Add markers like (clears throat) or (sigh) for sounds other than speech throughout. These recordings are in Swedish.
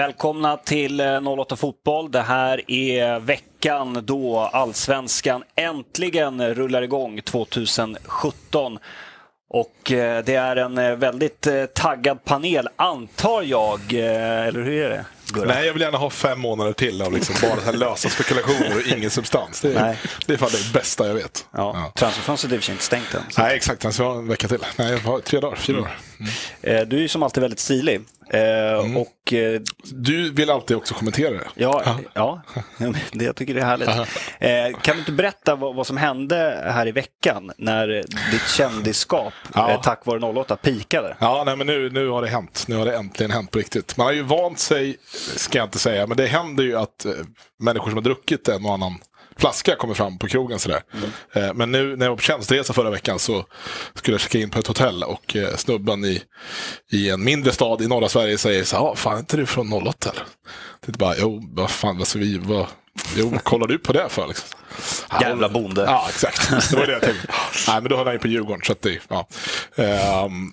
Välkomna till 08 Fotboll. Det här är veckan då allsvenskan äntligen rullar igång 2017. Och eh, det är en eh, väldigt eh, taggad panel, antar jag. Eller hur är det? Gurra. Nej, jag vill gärna ha fem månader till av liksom bara så lösa spekulationer och ingen substans. Det är, det är fan det bästa jag vet. Ja, ja. Transferfönstret är i inte stängt än. Så. Nej, exakt. Ska vara en vecka till. Nej, jag har tre dagar, fyra dagar. Mm. Du är ju som alltid väldigt stilig. Mm. Och, du vill alltid också kommentera det. Ja, ja (laughs) det, jag tycker det är härligt. kan du inte berätta vad, vad, som hände här i veckan när ditt kändisskap ja. tack vare 08 pikade? Ja, nej, men nu, nu har det hänt. Nu har det äntligen hänt på riktigt. Man har ju vant sig, ska jag inte säga, men det händer ju att människor som har druckit en och annan flaska kommer fram på krogen. Sådär. Mm. Men nu när jag var på tjänsteresa förra veckan så skulle jag checka in på ett hotell och snubben i, i en mindre stad i norra Sverige säger så här, fan är inte du från 08 eller? Det är bara, jo, vad fan, alltså, vi, vad, jo, kollar du på det för? Liksom? (laughs) Jävla bonde. Ja, exakt. Det var det jag tänkte. (laughs) Nej, men då höll han ju på Djurgården. Så att det, ja. Um,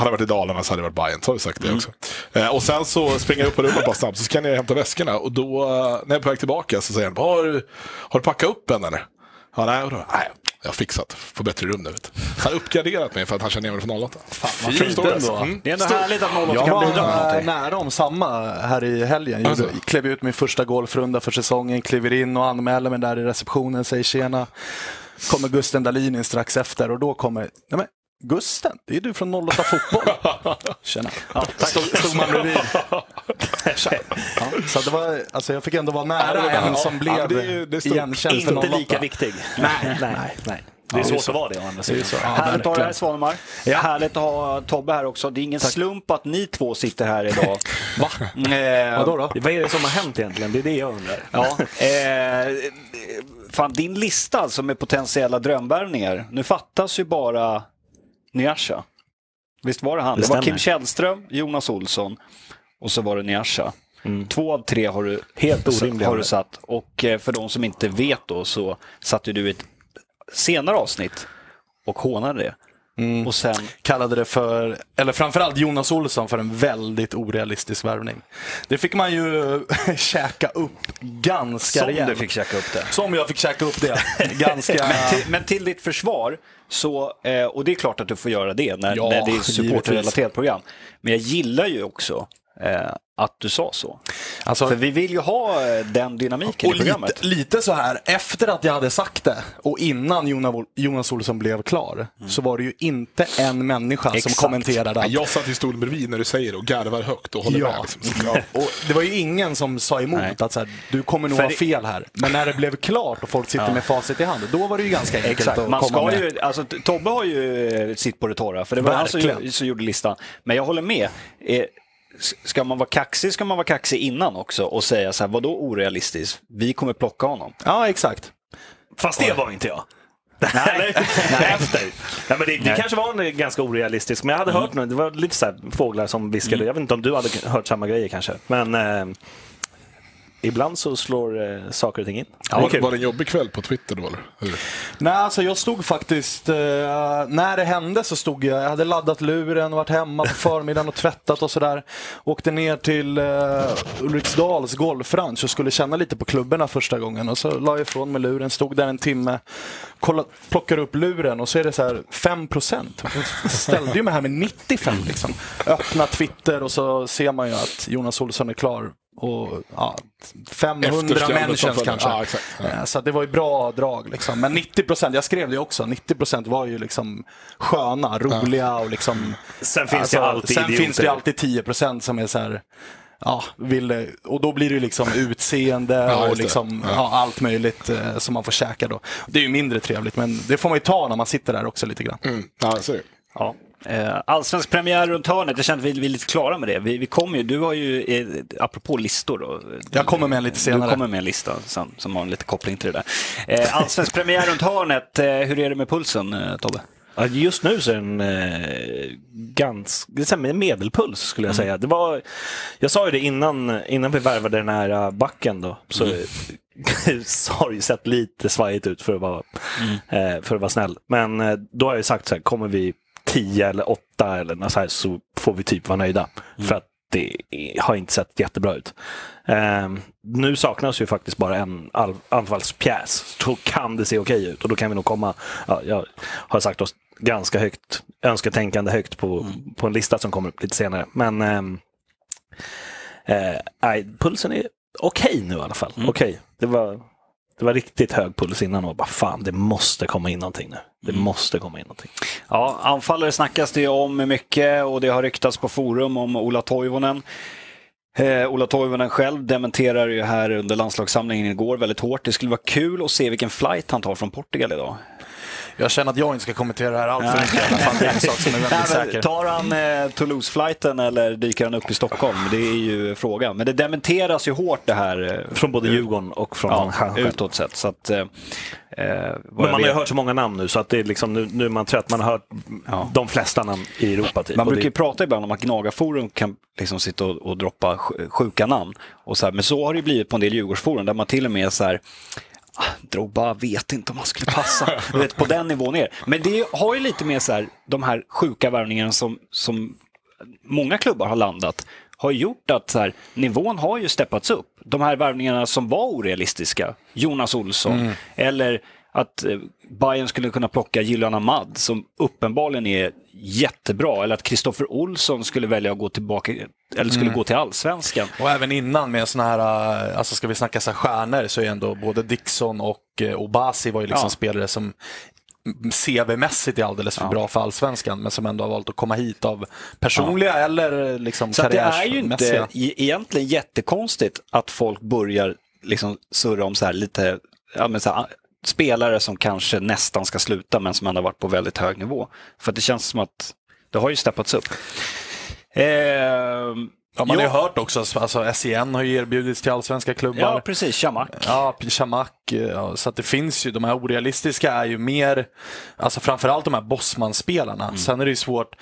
hade jag varit i Dalarna så hade det varit Bayern, så har vi sagt det mm. också. Eh, och sen så springer jag upp på rummet bara snabbt, så ska jag hämta väskorna. Och då, eh, när jag är på väg tillbaka, så säger han, har du, har du packat upp än eller? Ja, nej, då, nej, jag har fixat, får bättre rum nu. Vet. Han har uppgraderat mig för att han känner mig från 08. Fan, vad fint ändå. Mm. Det är ändå Stor... härligt att 08 jag kan bidra med någonting. Jag var nära om samma här i helgen. Alltså. klev ut min första golfrunda för säsongen, kliver in och anmäler mig där i receptionen, säger tjena. Kommer Gusten Dahlin in strax efter och då kommer, nej men Gusten, det är du från 08 Fotboll. (laughs) Tjena. Ja, stod, stod man bredvid. Ja, så det var, alltså jag fick ändå vara nära ja, en som blev ja, det, det igenkänd för 08. Inte lika viktig. Nej, nej, nej. nej. Det är svårt att vara det å andra sidan. Ja, Härligt att ha dig här Svanemar. Ja. Härligt att ha Tobbe här också. Det är ingen Tack. slump att ni två sitter här idag. Va? Eh, Vadå då? Vad är det som har hänt egentligen? Det är det jag undrar. Ja. Eh, fan, din lista alltså med potentiella drömvärvningar. Nu fattas ju bara Nyasha. Visst var det han? Det, det var Kim Källström, Jonas Olsson och så var det Nyasha. Mm. Två av tre har du, Helt orimliga har du satt. Och eh, för de som inte vet då så satte du ett senare avsnitt och hånade det. Mm. Och sen kallade det för, eller framförallt Jonas Olsson för en väldigt orealistisk värvning. Det fick man ju (laughs) käka upp ganska Som rejält. du fick käka upp det. Som jag fick käka upp det. (laughs) ganska... men, till, men till ditt försvar, så, eh, och det är klart att du får göra det när, ja, när det är supporterrelaterat program. Men jag gillar ju också eh, att du sa så. Alltså, För vi vill ju ha eh, den dynamiken i programmet. Lite, lite, så här, efter att jag hade sagt det och innan Jonas Olsson blev klar mm. så var det ju inte en människa Exakt. som kommenterade att... Jag satt i stolen bredvid när du säger det och garvar högt och håller ja. med. Liksom. Ja. och det var ju ingen som sa emot Nej. att så här, du kommer nog För ha fel här. Men när det blev klart och folk sitter ja. med facit i hand, då var det ju ganska enkelt Exakt. att Man komma ska med. Ju, alltså, Tobbe har ju sitt på det torra, för det var Verkligen. han som, som gjorde listan. Men jag håller med. Ska man vara kaxig ska man vara kaxig innan också och säga så här, vadå orealistiskt? Vi kommer plocka honom. Ja, exakt. Fast det var inte jag. Nej, (laughs) Nej. efter. Ja, men det, det kanske var en ganska orealistisk, men jag hade mm. hört något, det var lite så här, fåglar som viskade. Mm. Jag vet inte om du hade hört samma grejer kanske. Men eh, ibland så slår eh, saker och ting in. Ja, var, var det en jobbig kväll på Twitter då? Eller? Nej, alltså jag stod faktiskt, eh, när det hände så stod jag, jag hade laddat luren, varit hemma på förmiddagen och tvättat och sådär. Åkte ner till eh, Ulriksdals golfranch och skulle känna lite på klubborna första gången. Och så la jag ifrån mig luren, stod där en timme, kolla, plockar upp luren och så är det så här 5 procent. Ställde ju mig här med 95 liksom. Öppna Twitter och så ser man ju att Jonas Olsson är klar och ja, 500 mentions kanske. Ja, exakt, ja. Eh, så det var ju bra drag. Liksom. Men 90 procent, jag skrev det också, 90 procent var ju liksom sköna, roliga och liksom... Sen finns alltså, det alltid Sen idioter. finns det alltid 10 procent som är så här, ja, vill, och då blir det liksom utseende ja, och liksom, ja. allt möjligt eh, som man får käka då. Det är ju mindre trevligt, men det får man ju ta när man sitter där också lite grann. Mm. Ja, så Ja. Eh, allsvensk premiär runt hörnet, jag kände att vi är lite klara med det. Vi, vi kommer ju, du har ju, eh, apropå listor då. Jag kommer med en lite senare. Du kommer med en lista som, som har en lite koppling till det där. Eh, allsvensk premiär runt hörnet, hur är det med pulsen Tobbe? Just nu så är den eh, ganska medelpuls skulle jag mm. säga. Det var, jag sa ju det innan, innan vi värvade den här backen då. Så, mm. (laughs) så har det ju sett lite svajigt ut för att vara, mm. eh, för att vara snäll. Men eh, då har jag sagt så här, kommer vi tio eller åtta eller något så, här, så får vi typ vara nöjda. Mm. För att det har inte sett jättebra ut. Eh, nu saknas ju faktiskt bara en anfallspjäs. Så kan det se okej ut och då kan vi nog komma, ja, jag har sagt oss ganska högt, önsketänkande högt på, mm. på en lista som kommer upp lite senare. Men ehm, eh, pulsen är okej okay nu i alla fall. Mm. Okej, okay. det var det var riktigt hög puls innan och bara fan, det måste komma in någonting nu. Det mm. måste komma in någonting. Ja, anfallare snackas det om mycket och det har ryktats på forum om Ola Toivonen. Eh, Ola Toivonen själv dementerar ju här under landslagssamlingen igår väldigt hårt. Det skulle vara kul att se vilken flight han tar från Portugal idag. Jag känner att jag inte ska kommentera det här allt för mycket. Det är en sak som är väldigt säker. Tar han eh, Toulouse-flighten eller dyker han upp i Stockholm? Det är ju frågan. Men det dementeras ju hårt det här. Eh, från både Djurgården och från ja, han utåt sett. Så att, eh, men man har ju hört så många namn nu så att det är liksom, nu, nu är man trött. Man har hört ja. de flesta namn i Europa. Typ. Man brukar ju prata ibland om att Gnagarforum kan liksom sitta och, och droppa sjuka namn. Och så här, men så har det blivit på en del Djurgårdsforum där man till och med så här, Drogba vet inte om han skulle passa. vet, på den nivån ner. Men det har ju lite med så här, de här sjuka värvningarna som, som många klubbar har landat har gjort att så här, nivån har ju steppats upp. De här värvningarna som var orealistiska, Jonas Olsson, mm. eller att eh, Bayern skulle kunna plocka Gylan Ahmad som uppenbarligen är jättebra, eller att Kristoffer Olsson skulle välja att gå tillbaka, eller skulle mm. gå till allsvenskan. Och även innan med sådana här, eh, alltså ska vi snacka så här stjärnor så är ändå både Dixon och eh, Obasi var ju liksom ja. spelare som CV-mässigt är alldeles för ja. bra för allsvenskan men som ändå har valt att komma hit av personliga ja. eller liksom Så det är ju inte egentligen jättekonstigt att folk börjar liksom surra om så här lite ja, men så här, spelare som kanske nästan ska sluta men som ändå varit på väldigt hög nivå. För det känns som att det har ju steppats upp. Eh, Ja, man har ju hört också, alltså SEN har ju erbjudits till allsvenska klubbar. Ja, precis. Chamak. Ja, Chamak. Ja, så att det finns ju, de här orealistiska är ju mer, alltså framförallt de här Bosman-spelarna. Mm. Sen är det ju svårt,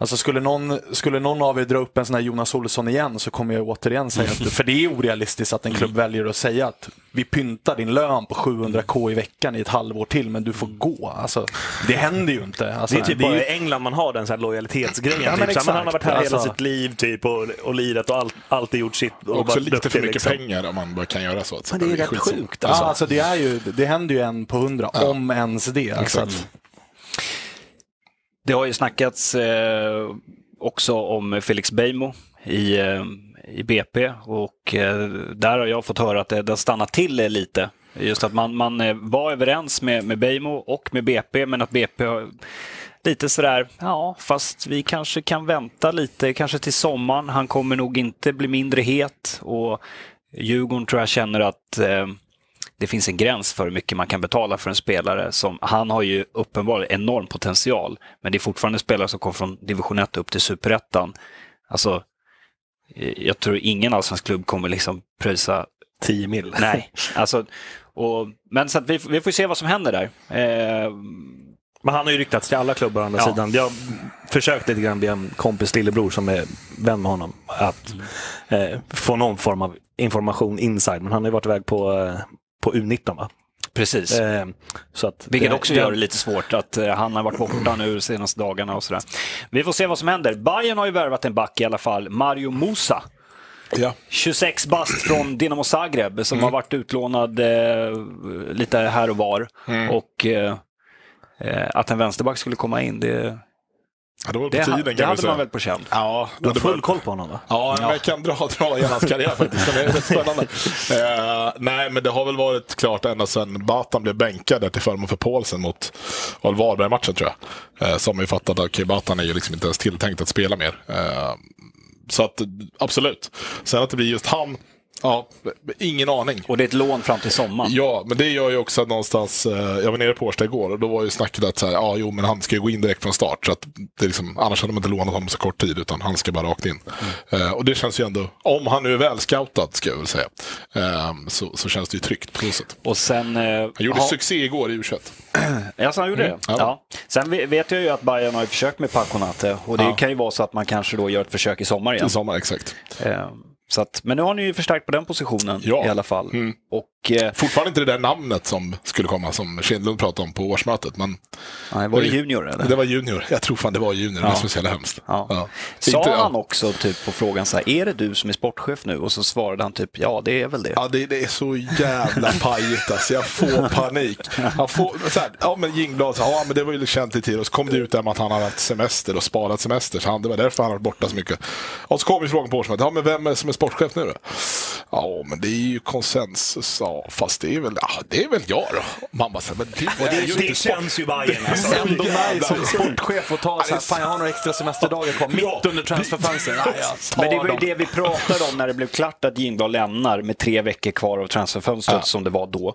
Alltså skulle någon, skulle någon av er dra upp en sån här Jonas Olsson igen så kommer jag återigen säga att, (laughs) för det är orealistiskt att en klubb väljer att säga att vi pyntar din lön på 700k i veckan i ett halvår till men du får gå. Alltså, det händer ju inte. Alltså, det är typ det är bara i England man har den så här lojalitetsgrejen. Ja, typ. han har varit här alltså, hela sitt liv typ, och, och lirat och all, alltid gjort sitt. Och också lite för mycket liksom. pengar om man bara kan göra så. Men det är, det är rätt sjukt. Alltså. Ja, alltså, det, är ju, det händer ju en på hundra, ja. om ens det. Alltså. Det har ju snackats eh, också om Felix Beijmo i, eh, i BP och eh, där har jag fått höra att det, det stannat till lite. Just att man, man eh, var överens med, med Beijmo och med BP men att BP har lite sådär, ja fast vi kanske kan vänta lite, kanske till sommaren. Han kommer nog inte bli mindre het och Djurgården tror jag känner att eh, det finns en gräns för hur mycket man kan betala för en spelare. Som, han har ju uppenbarligen enorm potential, men det är fortfarande spelare som kommer från division 1 upp till superettan. Alltså, jag tror ingen allsvensk klubb kommer liksom pröjsa 10 mil. Nej, alltså, och, men så vi, vi får se vad som händer där. Eh, men han har ju ryktats till alla klubbar å andra ja. sidan. Jag försökte lite grann via en kompis lillebror som är vän med honom att mm. eh, få någon form av information inside. Men han har ju varit iväg på, eh, på U19 va? Precis. Eh, så att Vilket det, också gör det lite svårt att eh, han har varit borta nu de senaste dagarna och sådär. Vi får se vad som händer. Bayern har ju värvat en back i alla fall, Mario Musa. Ja. 26 bast från Dinamo Zagreb som mm. har varit utlånad eh, lite här och var. Mm. Och eh, eh att en vänsterback skulle komma in, det, Ja, det var på det, tiden, det hade man väl på känn? Ja, du har full koll på honom va? Ja, ja. jag kan dra, dra hela hans karriär faktiskt. Det är rätt spännande. uh, (laughs) nej, men det har väl varit klart ända sedan Batan blev bänkad till förmån för Paulsen mot Varberg-matchen tror jag. Uh, som vi fattat att okay, Batan är ju liksom inte ens tilltänkt att spela mer. Uh, så att absolut. Sen att det blir just han Ja, ingen aning. Och det är ett lån fram till sommaren. Ja, men det gör ju också att någonstans, eh, jag var nere på Årsta igår och då var ju snacket att så här, ja, jo, men han ska ju gå in direkt från start. Så att det liksom, annars hade man inte lånat honom så kort tid, utan han ska bara rakt in. Mm. Uh, och det känns ju ändå, om han nu är välscoutad, ska jag väl säga, uh, så, så känns det ju tryggt på något. Och sen, uh, han gjorde ha... succé igår i U21. (clears throat) ja, så han gjorde mm. det? Ja. ja. Sen vet jag ju att Bayern har försökt med Paconate och det ja. kan ju vara så att man kanske då gör ett försök i sommar igen. I sommar, exakt. Så att, men nu har ni ju förstärkt på den positionen Ja. i alla fall. Mm. Och eh, Fortfarande inte det där namnet som skulle komma som Kindlund pratade om på årsmötet. Men nej, var det Oj. junior eller? det var junior. Jag tror fan det var junior. Det Ja. är så jävla hemskt. Ja. Sa Inte- han också typ på frågan så här, är det du som är sportchef nu? Och så svarade han typ, ja det är väl det. Ja, det, det är så jävla pajigt alltså. Jag får (laughs) panik. Han får, så här, ja men Jingblad, så, ja men det var ju känt i tid. Och så kom det ut där med att han hade haft semester och sparat semester. Så han, det var därför han var borta så mycket. Och så kom ju frågan på årsmötet, ja men vem är det som är sportchef nu då? Ja men det är ju konsensus, ja fast det är väl, ja, det är väl jag då. Man bara, så här, men det, är ju Det inte sport- känns ju Bajen alltså. Ändå jävla- som sportchef och ta så här, fan jag har några extra semesterdagar kvar, mitt under transferfönstret. Men det var ju det vi pratade om när det blev klart att Jingblad lämnar med tre veckor kvar av transferfönstret Ja. som det var då.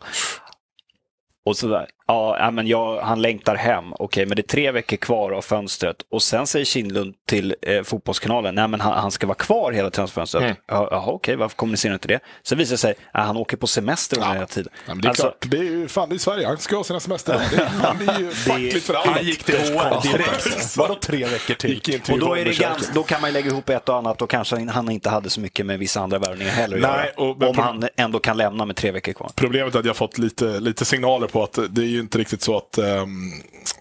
Och sådär. Ja, men jag, han längtar hem. Okej, men det är tre veckor kvar av fönstret. Och sen säger Kindlund till eh, Fotbollskanalen, nej men han, han ska vara kvar hela transferfönstret. Mm. Ja, Jaha, okej, varför kommunicerar inte det? Sen visar det sig att han åker på semester under Ja. hela tiden. Ja, men det är Alltså, klart, det är ju fan det är Sverige. Han ska ha sina semester. Det är, fan, (laughs) det är ju fackligt för allt. Han gick till HR direkt. Vadå tre veckor till? Och då, är det Ronneköket. gans, då kan man lägga ihop ett och annat och kanske han inte hade så mycket med vissa andra värvningar heller Nej, och- om han ändå kan lämna med tre veckor kvar. Problemet är att jag har fått lite, lite signaler på att det är ju inte riktigt så att, um,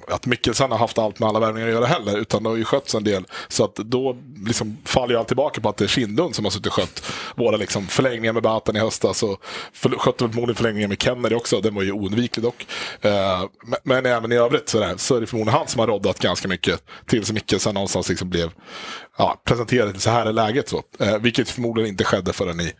att Mikkelsen har haft allt med alla värvningar att göra heller. Utan det har ju skötts en del. Så att då liksom faller ju allt tillbaka på att det är Kindlund som har suttit och skött våra liksom förlängningar med Batan i höstas. Och för, skötte förmodligen förlängningen med Kennedy också. Den var ju oundviklig dock. Uh, men, men även i övrigt så, där, så är det förmodligen han som har roddat ganska mycket. Tills Mikkelsen någonstans liksom blev ja, presenterad. Så här är läget. Så. Uh, vilket förmodligen inte skedde förrän i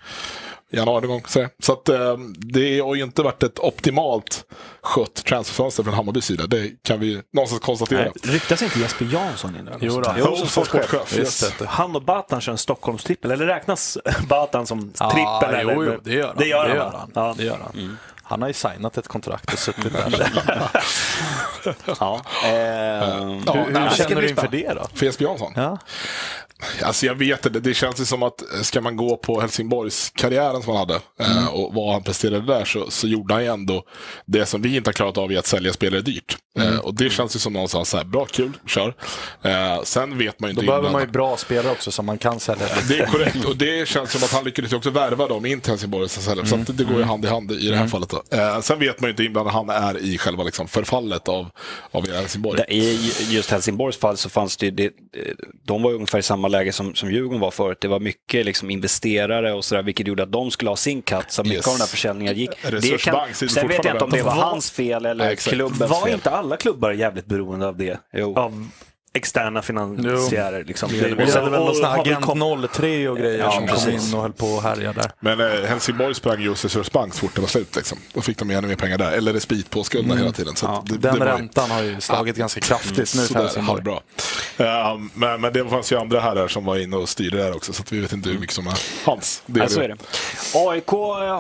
januari någon gång. Så, det. så att, eh, det har ju inte varit ett optimalt skött transferfönster från Hammarbys sida. Det kan vi någonstans konstatera. Nej, Ryktas inte Jesper Jansson in? Jo då. Jo, som sportchef. Just Yes. det. Han och Batan kör en Stockholmstrippel, eller räknas (laughs) Batan som trippel? Ja, eller? jo, jo, det gör han. Det gör det han, gör va? han. Ja. Det gör han. han har ju signat ett kontrakt och suttit där. (laughs) Ja. Eh, Ja, hur hur det känner du inför det då? För Jesper Jansson? Ja. Alltså jag vet inte, det känns ju som att eh, ska man gå på Helsingborgs karriären som han hade eh, och vad han presterade där så, så gjorde han ju ändå det som vi inte har klarat av i att sälja spelare dyrt. Eh, och det känns ju som någonstans så här, bra, kul, kör. Sen vet man ju Då inte behöver innan- man ju bra spelare också som man kan sälja. Det är korrekt och det känns som att han lyckades också värva dem in till Helsingborg. Så, så, det går ju hand i hand i det här fallet. Då. Sen vet man ju inte inblandad han är i själva liksom, förfallet av, av Helsingborg. I just Helsingborgs fall så fanns det ju, det, de var ungefär i samma läge som, som Djurgården var förut. Det var mycket liksom investerare och sådär, vilket gjorde att de skulle ha sin katt. Så mycket Yes. av den här försäljningen gick. Resursbank sitter sen vet jag inte om det var hans fel eller Nej, klubbens Var fel. inte alla klubbar jävligt beroende av det? Jo. Av externa finansiärer. Liksom. Och Och sen- väl någon sån här Agent kom- 03 och grejer Ja, som kom precis. in och höll på och härja där. Men eh, Helsingborg sprang ju hos Resursbank så fort det var slut. Liksom. Då fick de ännu mer pengar där. Eller respit på skulderna hela tiden. Så Ja, det, Den det var ju- räntan har ju slagit ganska kraftigt nu för Sådär, Helsingborg. halvbra. Eh, men, men det fanns ju andra här där som var inne och styrde där också. Så att vi vet inte hur mycket som är hans. Ja, så är det. AIK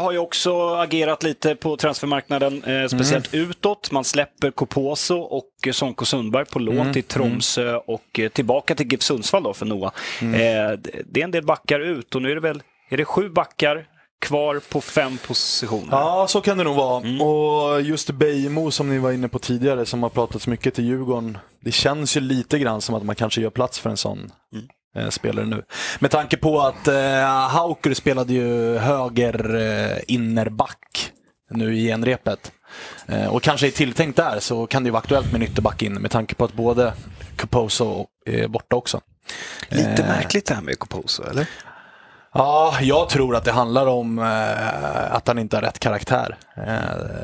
har ju också agerat lite på transfermarknaden, eh, speciellt utåt. Man släpper Koposo och eh, Sonko Sundberg på lån till Tromsö och eh, tillbaka till GIF Sundsvall då för Noah. Eh, det- är en del backar ut och nu är det väl är det sju backar kvar på fem positioner. Ja, så kan det nog vara. Och just Bejmo som ni var inne på tidigare, som har pratats mycket till Djurgården. Det känns ju lite grann som att man kanske gör plats för en sån eh, spelare nu. Med tanke på att eh, Hauker spelade ju höger eh, innerback nu i genrepet. Eh, och kanske är tilltänkt där så kan det ju vara aktuellt med en ytterback in med tanke på att både Caposo är borta också. Lite Eh, märkligt det här med Koposo, eller? Ja, jag tror att det handlar om eh, att han inte har rätt karaktär.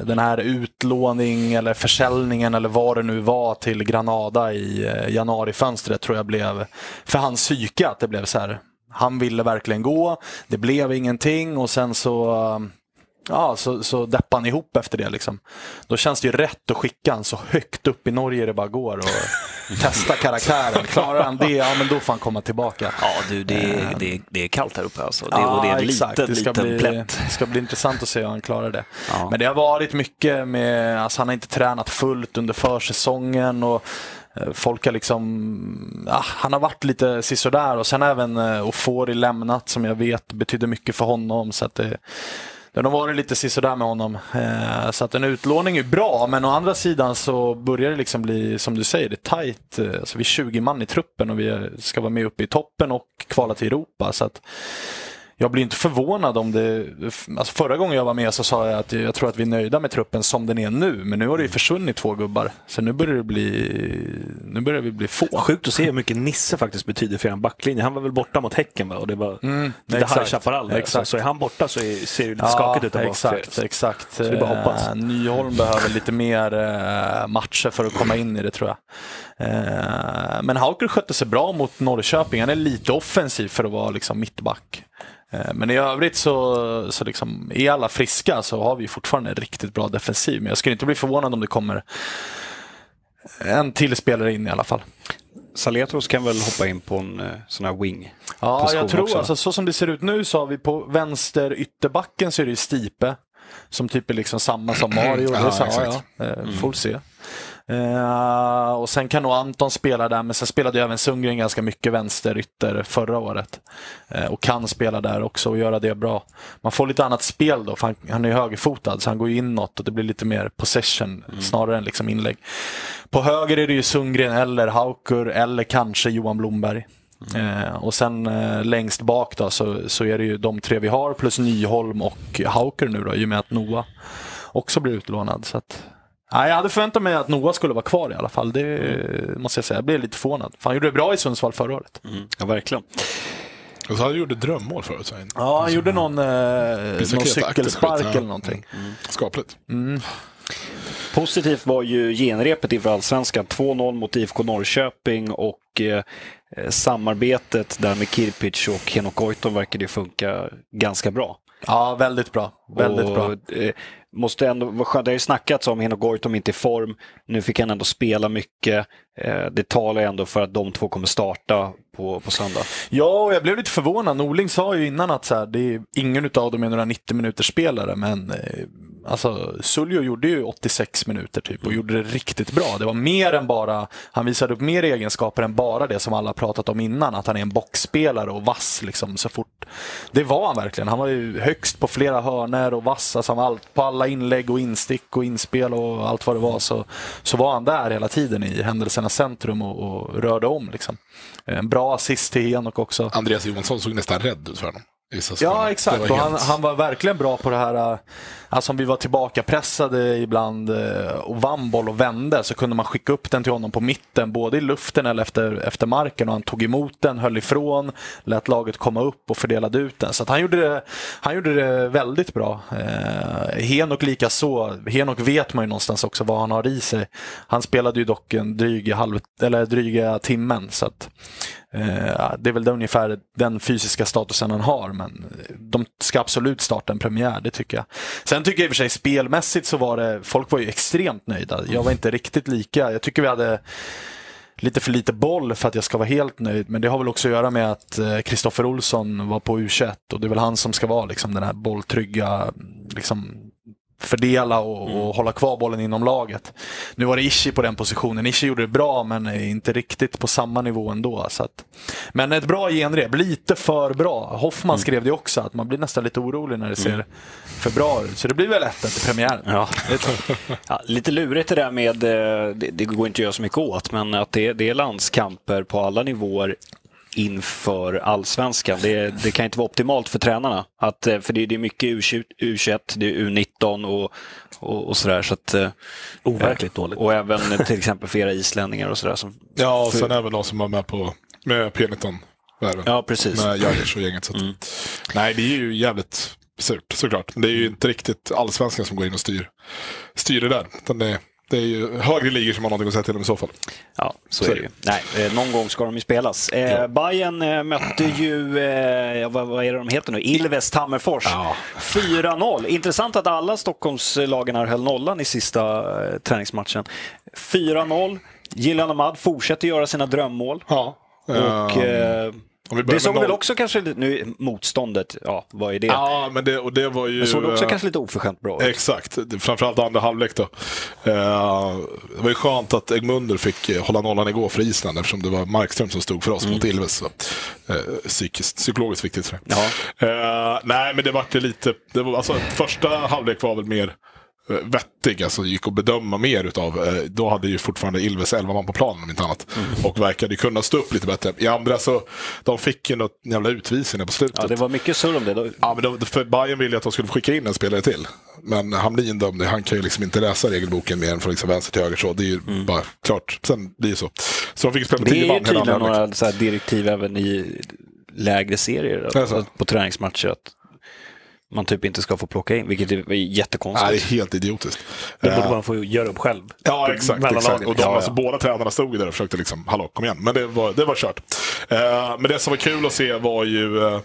Den här utlåning eller försäljningen eller vad det nu var till Granada i januarifönstret tror jag blev för hans psyke att det blev så här. Han ville verkligen gå, det blev ingenting och sen så Ja, så, så deppade han ihop efter det. Liksom. Då känns det ju rätt att skicka han så högt upp i Norge det bara går och (laughs) testa karaktären. Klarar han det, ja men då får han komma tillbaka. Ja, du, det är, det är, det är kallt här uppe alltså. Det, och det är en exakt. liten, det ska liten bli, plätt. Det ska bli intressant att se hur han klarar det. Ja. Men det har varit mycket med, alltså han har inte tränat fullt under försäsongen och eh, folk har liksom, ja, han har varit lite sisådär och sen även eh, Ofori lämnat som jag vet betydde mycket för honom. Så att det, det har nog varit lite sisådär med honom. Eh, Så att en utlåning är bra, men å andra sidan så börjar det liksom bli, som du säger, det är tajt. Eh, alltså vi är 20 man i truppen och vi ska vara med uppe i toppen och kvala till Europa. Så att jag blir inte förvånad om det... Alltså förra gången jag var med så sa jag att jag tror att vi är nöjda med truppen som den är nu. Men nu har det ju försvunnit två gubbar. Så nu börjar det bli... Nu börjar vi bli få. Sjukt att se hur mycket Nisse faktiskt betyder för en backlinje. Han var väl borta mot Häcken va? Och det var mm, lite High Chaparral där. Så, är han borta så är, ser det lite ja, skakigt ut där Exakt, exakt. Så det är bara hoppas. Uh, Nyholm behöver lite mer uh, matcher för att komma in i det tror jag. Uh, men Hauker skötte sig bra mot Norrköping. Han är lite offensiv för att vara liksom mittback. Eh, men i övrigt så, så liksom, är alla friska så har vi fortfarande en riktigt bra defensiv. Men jag skulle inte bli förvånad om det kommer en till spelare in i alla fall. Saletros kan väl hoppa in på en eh, sån här wing? Ja, jag tror också. alltså så som det ser ut nu så har vi på vänster ytterbacken så är det Stipe. Som typ är liksom samma som (clears throat) Mario. ja, så, ja, ja. Får se. Uh, och sen kan nog Anton spela där, men sen spelade ju även Sundgren ganska mycket vänsterytter förra året. Uh, och kan spela där också och göra det bra. Man får lite annat spel då, för han, han är högerfotad så han går ju inåt och det blir lite mer possession mm. snarare än liksom inlägg. På höger är det ju Sundgren eller Hauker eller kanske Johan Blomberg. Mm. Uh, och sen längst bak då så, så är det ju de tre vi har plus Nyholm och Hauker nu då i och med att Noah också blir utlånad. Så att, Nej, jag hade förväntat mig att Noah skulle vara kvar i alla fall. Det mm. måste jag säga. Jag blev lite förvånad. För han gjorde det bra i Sundsvall förra året. Mm. Ja, verkligen. Och så han gjorde drömmål förut. Så ja, han gjorde någon, eh, någon cykelspark eller någonting. Mm. Skapligt. Mm. Positivt var ju genrepet inför allsvenskan. 2-0 mot IFK Norrköping och eh, samarbetet där med Kirpic och Henok Goitom verkade funka ganska bra. Ja, väldigt bra. Väldigt och, bra. Eh, måste ändå vara skönt. Det har ju snackats om Henok Goitom inte i form. Nu fick han ändå spela mycket. Eh, det talar ändå för att de två kommer starta på, på söndag. Ja, och jag blev lite förvånad. Norling sa ju innan att så här, det är, ingen av dem är några 90 minuters spelare, men eh, Alltså, Suljo gjorde ju 86 minuter typ och mm. gjorde det riktigt bra. Det var mer än bara, han visade upp mer egenskaper än bara det som alla pratat om innan, att han är en boxspelare och vass liksom så fort. Det var han verkligen. Han var ju högst på flera hörner och vass, alltså allt, på alla inlägg och instick och inspel och allt vad det var så, så var han där hela tiden i händelsernas centrum och, och rörde om liksom. En bra assist till Henok också. Andreas Johansson såg nästan rädd ut för honom. Ja, exakt. Han, han, var verkligen bra på det här, äh, alltså om vi var tillbaka pressade ibland äh, och vann boll och vände så kunde man skicka upp den till honom på mitten, både i luften eller efter, efter marken och han tog emot den, höll ifrån, lät laget komma upp och fördelade ut den. Så han, gjorde det, han gjorde det väldigt bra. Eh, Henok lika så. Henok vet man ju någonstans också vad han har i sig. Han spelade ju dock en dryg halv, eller dryga timmen. Så att, Eh, Eh, det är väl ungefär den fysiska statusen han har, men de ska absolut starta en premiär, det tycker jag. Sen tycker jag i och för sig spelmässigt så var det, folk var ju extremt nöjda. Jag var inte riktigt lika. Jag tycker vi hade lite för lite boll för att jag ska vara helt nöjd. Men det har väl också att göra med att eh, Kristoffer Olsson var på U21 och det är väl han som ska vara liksom, den här bolltrygga liksom, fördela och, mm. och, hålla kvar bollen inom laget. Nu var det Ishi på den positionen. Ishi gjorde det bra men inte riktigt på samma nivå ändå. Så att, men ett bra genrep, lite för bra. Hoffman mm. skrev det också, att man blir nästan lite orolig när det ser mm. för bra ut. Så det blir väl ett till premiären. Ja. ja, lite lurigt det där med, eh, det, det, går inte att göra så mycket åt, men att det, det är landskamper på alla nivåer inför allsvenskan. Det, det, kan inte vara optimalt för tränarna. Att, eh, för det, det är mycket U21, det är U19 och, och, och sådär. Så att, eh, Overkligt dåligt. Och även till exempel för era islänningar och sådär. Som, ja, och sen även de som var med på med P19. Värven, ja, precis. Med Jagers och gänget. Så att, mm. Nej, det är ju jävligt surt såklart. Men det är ju inte riktigt allsvenskan som går in och styr, styr det där. Utan det, det är ju högre ligor som har någonting att säga till om i så fall. Ja, så, så är det ju. Nej, eh, någon gång ska de ju spelas. Eh, ja. Bayern eh, mötte ju, eh, vad, vad, är det de heter nu, Ilves Tammerfors. Ja. 4-0. Intressant att alla Stockholmslagen höll nollan i sista eh, träningsmatchen. 4-0. Gillan Ahmad fortsätter göra sina drömmål. Ja. Och, um det såg väl också kanske nu motståndet, ja vad är det? Ja, men det, och det var ju... Det såg också uh, kanske lite oförskämt bra ut. Exakt, framförallt andra halvlek då. Uh, det var ju skönt att Egmunder fick eh, hålla nollan igår för Island eftersom det var Markström som stod för oss mm. mot Ilves. Uh, psykiskt, psykologiskt viktigt. Så. Ja. nej, men det var ju lite, det var, alltså, första halvlek var väl mer eh, vettig, alltså gick att bedöma mer utav. Eh, då hade ju fortfarande Ilves 11 man på planen om inte annat. Mm. Och verkade kunna stå upp lite bättre. I andra så, de fick ju något jävla utvisning på slutet. Ja, det var mycket surr om det. Då... Ja, men då, för Bayern ville att de skulle skicka in en spelare till. Men Hamlin dömde, han kan ju liksom inte läsa regelboken mer än från liksom vänster till höger. Så det är ju mm. bara klart. Sen blir det så. Så de fick spela med tio man. Det är ju tydligen några så direktiv även i lägre serier alltså, på träningsmatcher. Att man typ inte ska få plocka in, vilket är jättekonstigt. Nej, det är helt idiotiskt. Det borde man få göra upp själv. Ja, exakt. exakt. Och de, ja, alltså, ja. båda tränarna stod där och försökte liksom, hallå, kom igen. Men det var, det var kört. Uh, men det som var kul att se var ju uh,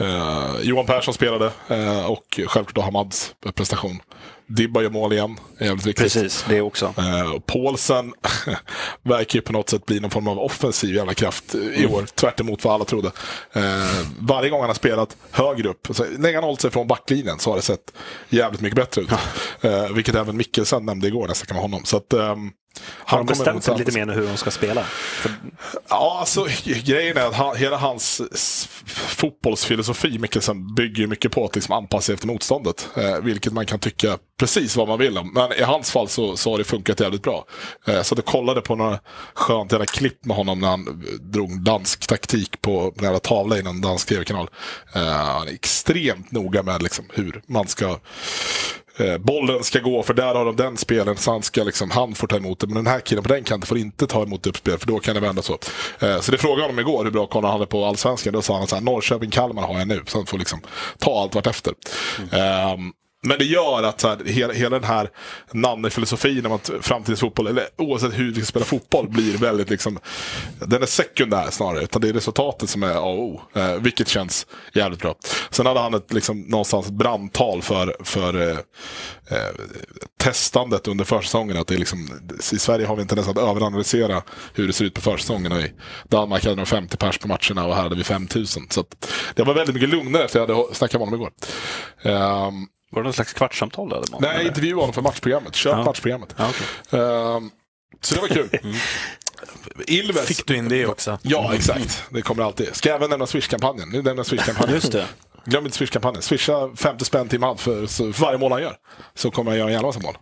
uh, Johan Persson spelade och självklart Hamads prestation. Dibba gör mål igen, jävligt viktigt. Precis, det också. Eh, Paulsen (laughs) verkar ju på något sätt bli någon form av offensiv jävla kraft i mm. år, tvärt emot vad alla trodde. Eh, varje gång han har spelat högre upp, så länge han hållit sig från backlinjen så har det sett jävligt mycket bättre ut. Eh, vilket även Mikkelsen nämnde igår när jag snackade med honom. Så att, har de bestämt sig lite mer nu hur de ska spela? För... Ja, alltså grejen är att han, hela hans fotbollsfilosofi, Mikkelsen, bygger mycket på att liksom anpassa sig efter motståndet. Eh, vilket man kan tycka precis vad man vill om. Men i hans fall så, så har det funkat jävligt bra. Eh, så jag kollade på några skönt jävla klipp med honom när han drog dansk taktik på en jävla tavla i någon dansk tv-kanal. Eh, han är extremt noga med liksom, hur man ska eh, bollen ska gå, för där har de den spelen, så han, ska liksom, han får ta emot det. Men den här killen på den kanten får inte ta emot uppspel, för då kan det vända så. Eh, så det frågade honom igår hur bra koll han hade på allsvenskan. Då sa han att Norrköping-Kalmar har jag nu, så han får liksom ta allt vartefter. Mm. Um, men det gör att så här, hela, hela den här Nanne-filosofin om att framtidens fotboll, eller oavsett hur vi ska spela fotboll, blir väldigt liksom, den är sekundär snarare. Utan det är resultatet som är A och O. Eh, vilket känns jävligt bra. Sen hade han ett liksom, någonstans brandtal för, för eh, eh, testandet under försäsongen. Att det är liksom, I Sverige har vi inte ens att överanalysera hur det ser ut på försäsongen. Och I Danmark hade de 50 pers på matcherna och här hade vi 5000. Så det var väldigt mycket lugnare efter jag hade snackat med honom igår. Um, var det någon slags kvartssamtal? Eller Nej, jag intervjuade honom för matchprogrammet. Köp ja. matchprogrammet. Ja, okay. uh, ehm, så det var kul. Mm. (laughs) Ilves. Fick du in det också? Ja, exakt. Det kommer alltid. Ska jag även nämna Swish-kampanjen? Nu nämner Swish-kampanjen. Just det. Glöm inte Swish-kampanjen. Swisha 50 spänn till Mad för, för varje mål han gör. Så kommer han göra en jävla massa mål.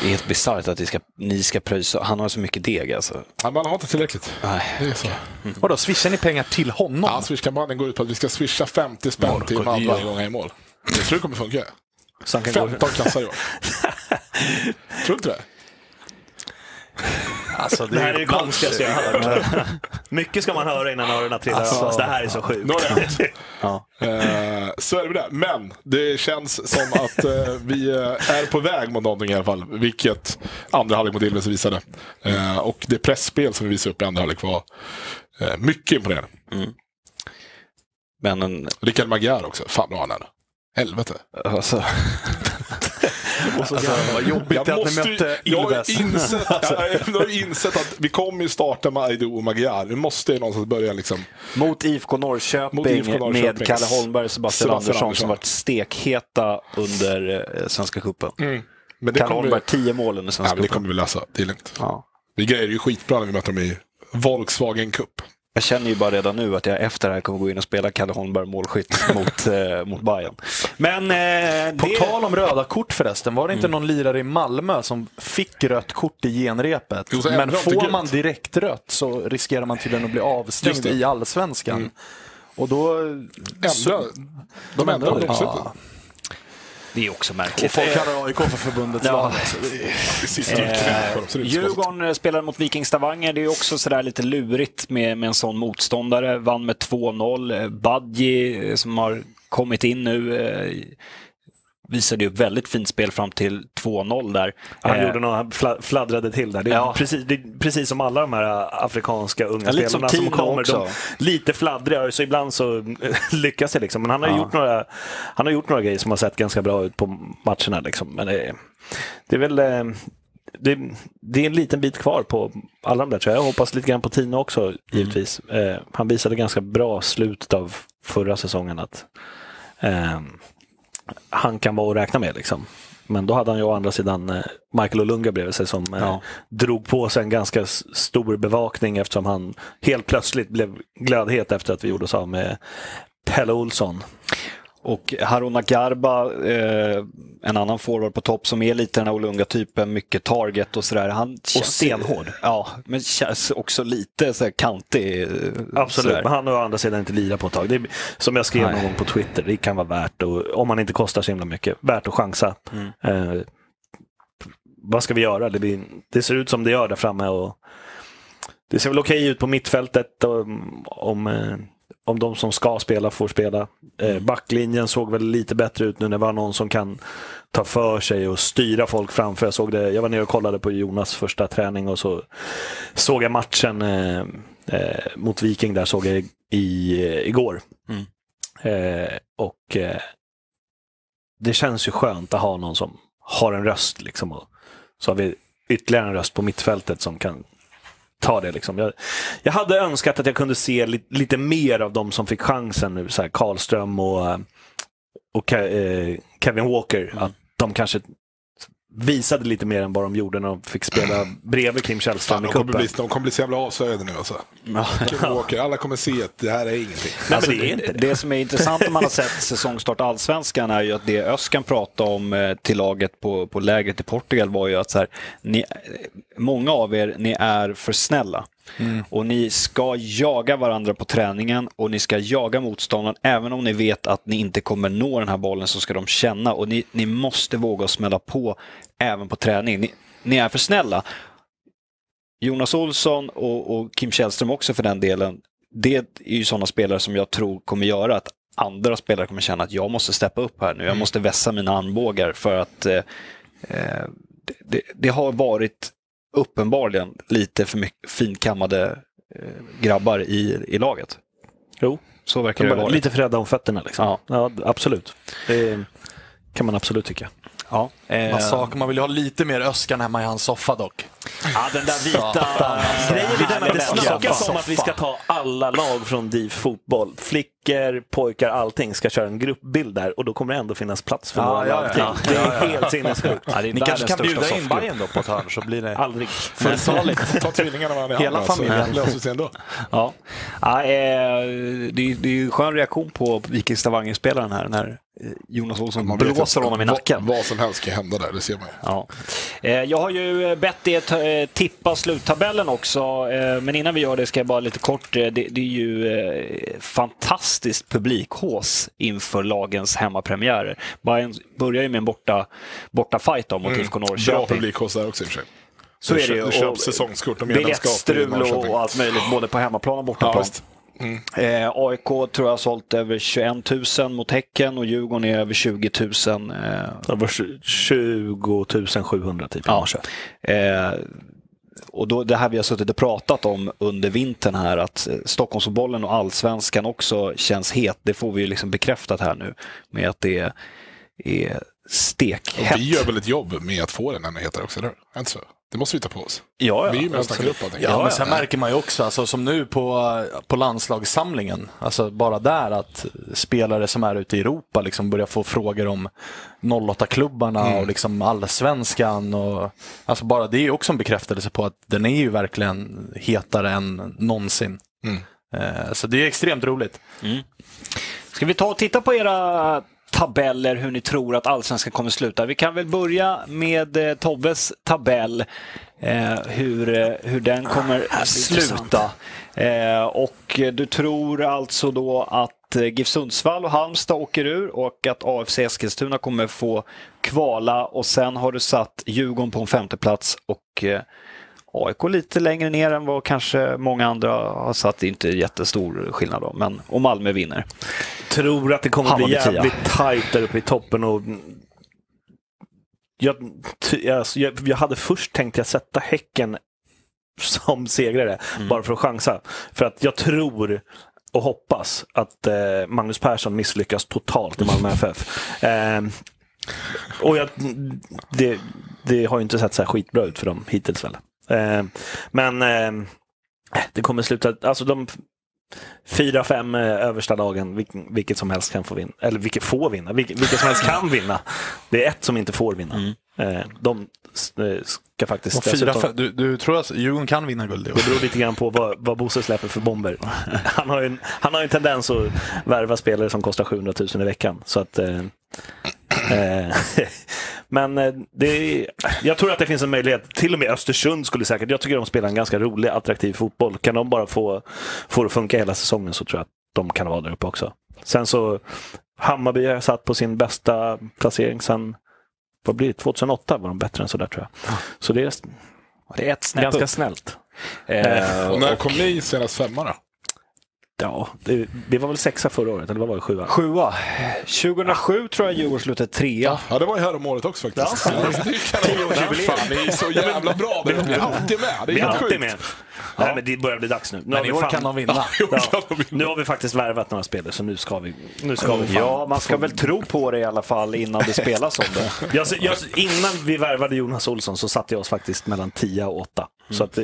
Det är helt bisarrt att ska, ni ska pröjsa. Han har så mycket deg alltså. Ja, man har inte tillräckligt. Nej. Det är så. Mm. Vadå, swishar ni pengar till honom? Ja, Swish-kampanjen går ut på att vi ska swisha 50 spänn till Mad varje gång han gör mål. Jag tror det kommer funka. 15 kassar i år. (laughs) Tror du inte det? Alltså, det, det, här är det konstigaste jag har hört. Mycket ska man höra innan öronen trillar alltså, av. Det här är så sjukt. Ja. uh, så är det med det. Men det känns som att uh, vi eh, är på väg mot någonting i alla fall. Vilket andra halvlek mot Ilves visade. Uh, och det pressspel som vi visade upp i andra halvlek var mycket imponerande. Mm. Men en... Rickard Magyar också. Fan bra han är. Helvete. Alltså. (laughs) Och så alltså, vad jobbigt jag att måste, ni mötte jag har, insett, (laughs) jag har insett att vi kommer ju starta med Aido och Magyar. Vi måste ju någonstans börja liksom. Mot IFK Norrköping, Mot IFK Norrköping. med Kalle Holmberg och Sebastian, Sebastian Andersson, Andersson, som varit stekheta under eh, Svenska cupen. Mm. Kalle Holmberg, vi... tio mål under Svenska cupen. Det kommer vi lösa, det är lugnt. Ja. Vi grejer ju skitbra när vi möter dem i Volkswagen Cup. Jag känner ju bara redan nu att jag efter det här kommer gå in och spela Kalle Holmberg målskytt (laughs) mot, eh, mot Bayern. Men, eh, På det... tal om röda kort förresten, var det inte mm. någon lirare i Malmö som fick rött kort i genrepet? Jo, Men får man direkt rött så riskerar man tydligen att bli avstängd i allsvenskan. Mm. Och då... Ändra, så, de ändrade också. Ja. Det är också märkligt. Och folk kallar AIK för förbundets ja. lag. Eh, Djurgården spelade mot Viking Stavanger. Det är också sådär lite lurigt med, med en sån motståndare. Vann med 2-0. Badji som har kommit in nu eh, visade ju väldigt fint spel fram till 2-0 där. Han eh, gjorde något, fladdrade till där. Det är, ja. precis, det är precis som alla de här afrikanska unga ja, spelarna som, som kommer. De, lite fladdriga, så ibland så (laughs) lyckas det. Liksom. Men han har, ja. gjort några, han har gjort några grejer som har sett ganska bra ut på matcherna. Liksom. Men det, det är väl... Eh, det, det, är en liten bit kvar på alla de där tror jag. Jag hoppas lite grann på Tina också givetvis. Mm. Eh, han visade ganska bra slutet av förra säsongen att eh, han kan vara att räkna med. Liksom. Men då hade han ju å andra sidan eh, Michael Olunga bredvid sig som eh, ja. drog på sig en ganska stor bevakning eftersom han helt plötsligt blev glödhet efter att vi gjorde oss av med Pelle Olsson. Och Haruna Garba, eh, en annan forward på topp som är lite den här Olunga-typen, mycket target och sådär. Han och stenhård. Ja, men känns också lite så här kantig. Eh, Absolut, sådär. men han har å andra sidan inte lirat på ett tag. Det är, som jag skrev Nej. någon gång på Twitter, det kan vara värt, och, om man inte kostar så himla mycket, värt att chansa. Mm. Eh, vad ska vi göra? Det, blir, det, ser ut som det gör där framme. Och det ser väl okej ut på mittfältet om, om eh, om de som ska spela får spela. Eh, mm. backlinjen såg väl lite bättre ut nu när det var någon som kan ta för sig och styra folk framför. Jag, såg det, jag var nere och kollade på Jonas första träning och så såg jag matchen eh, eh, mot Viking där såg jag i, igår. Mm. Eh, och eh, det känns ju skönt att ha någon som har en röst. Liksom, och så har vi ytterligare en röst på mittfältet som kan ta det. Liksom. Jag, jag hade önskat att jag kunde se li, lite mer av de som fick chansen nu. Så här Karlström och, och eh, Kevin Walker. Mm. Att de kanske visade lite mer än vad de gjorde när de fick spela (clears throat) bredvid Kim Källström i cupen. De kommer bli så jävla avslöjade nu alltså. Walker, alla kommer se att det här är ingenting. Nej, alltså, det, är inte det. det som är intressant om man har sett säsongstart allsvenskan är ju att det Öskan pratade om eh, till laget på, på lägret i Portugal var ju att så här, ni, många av er, ni är för snälla. Mm. Och ni ska jaga varandra på träningen och ni ska jaga motståndaren. Även om ni vet att ni inte kommer nå den här bollen så ska de känna och ni, ni måste våga smälla på även på träning. Ni, ni är för snälla. Jonas Olsson och, och, Kim Källström också för den delen. Det är ju sådana spelare som jag tror kommer göra att andra spelare kommer känna att jag måste steppa upp här nu. Jag mm. måste vässa mina armbågar för att eh, eh det, det, har varit uppenbarligen lite för mycket finkammade eh, grabbar i, i laget. Jo, så verkar det vara. Lite för rädda om fötterna. Liksom. Ja. ja absolut. Det kan man absolut tycka. Ja. Eh, man, sak, man vill ju ha lite mer Öskan hemma i hans soffa dock. Ja, den där vita... Grejen är den att det snackas om att vi ska ta alla lag från DIF fotboll. Flickor, pojkar, allting ska köra en gruppbild där och då kommer det ändå finnas plats för ja, några ja, ja, Det är helt sinnessjukt. Ja, Ni kanske kan bjuda in Bajen då på ett hörn så blir det... Aldrig. Fulltaligt. (laughs) Ta tvillingarna varandra i Hela familjen. löser sig ändå. Ja. Ja, eh, det, är, det är en skön reaktion på Viking Stavanger-spelaren här när Jonas Olsson man blåser honom i nacken. Vad, vad som helst kan hända där, det ser man ju. Ja. Eh, jag har ju bett er Eh, tippa sluttabellen också. Eh, men innan vi gör det ska jag bara lite kort. Eh, det, det är ju fantastiskt publikhås inför lagens hemmapremiärer. Bayern börjar ju med en borta, borta fight mot mm. IFK Norrköping. Bra publikhås där också i och för sig. Så är det ju. Du köper säsongskort och Biljettstrul och allt möjligt, både på hemmaplan och bortaplan. Ja, Mm. Eh, AIK tror jag har sålt över 21 000 mot Häcken och Djurgården är över 20 000. Eh. Över 20 700 typ ja. Eh, och då, det här vi har suttit och pratat om under vintern här, att eh, Stockholmsbollen och allsvenskan också känns het. Det får vi ju liksom bekräftat här nu med att det är stekhett. Och vi gör väl ett jobb med att få den ännu hetare också, eller så? Det måste vi ta på oss. Ja, ja, vi är ju med och snackar upp allting. Ja, men sen märker man ju också, alltså, som nu på, på landslagssamlingen, alltså bara där att spelare som är ute i Europa liksom börjar få frågor om 08-klubbarna mm. och liksom allsvenskan. Och, alltså bara det är också en bekräftelse på att den är ju verkligen hetare än någonsin. Mm. Eh, så det är extremt roligt. Mm. Ska vi ta och titta på era tabeller hur ni tror att allsvenskan kommer sluta. Vi kan väl börja med eh, Tobbes tabell. Eh, hur, eh, hur den kommer ah, sluta. Eh, och du tror alltså då att eh, GIF Sundsvall och Halmstad åker ur och att AFC Eskilstuna kommer få kvala och sen har du satt Djurgården på en femteplats och eh, AIK lite längre ner än vad kanske många andra har satt. Det är inte jättestor skillnad då, men och Malmö vinner. Tror att det kommer bli jävligt tajt där uppe i toppen och jag, alltså, jag, jag, hade först tänkt jag sätta Häcken som segrare, mm. bara för att chansa. För att jag tror och hoppas att eh, Magnus Persson misslyckas totalt i Malmö (laughs) FF. Eh, och jag, det, det, har ju inte sett så här skitbra ut för dem hittills väl. Eh, men eh, det kommer sluta, alltså de fyra, fem eh, översta lagen, vilket som helst kan få vinna. Eller vilket får vinna, vilket, vilket som helst kan (laughs) vinna. Det är ett som inte får vinna. Mm. Eh, de eh, ska faktiskt fyra, dessutom- fem, du, du tror att Djurgården kan vinna guld? Det beror lite grann på vad, vad Bosse släpper för bomber. (laughs) Han har, ju en, han har en tendens att värva spelare som kostar 700 000 i veckan. Så att, eh, (laughs) men eh, det, jag tror att det finns en möjlighet. Till och med Östersund skulle säkert, jag tycker de spelar en ganska rolig, attraktiv fotboll. Kan de bara få, få det att funka hela säsongen så tror jag att de kan vara där uppe också. Sen så, Hammarby har satt på sin bästa placering sen vad blir det? 2008 var de bättre än sådär tror jag. Så det är Det är ett snäpp ganska upp. snällt. Eh, Och när kom ni senast femma då? Ja, det, det var väl sexa förra året, eller vad var det? Sjua? Sjua. 2007 tror jag Djurgården slutade trea. Ja, det var ju här om året också faktiskt. Ja, Ja, det är. Fan, ni är så jävla bra. Ni är alltid med. Det är helt alltid sjukt. med. Nej, men det börjar bli dags nu. Nu, Men har i vi år fan- kan de vinna. (laughs) Ja, nu har vi faktiskt värvat några spelare, så nu ska vi, nu ska vi fan. Ja, man ska väl tro på det i alla fall innan det spelas om det. (laughs) Jag, jag, innan vi värvade Jonas Olsson så satte jag oss faktiskt mellan 10 och 8. Så att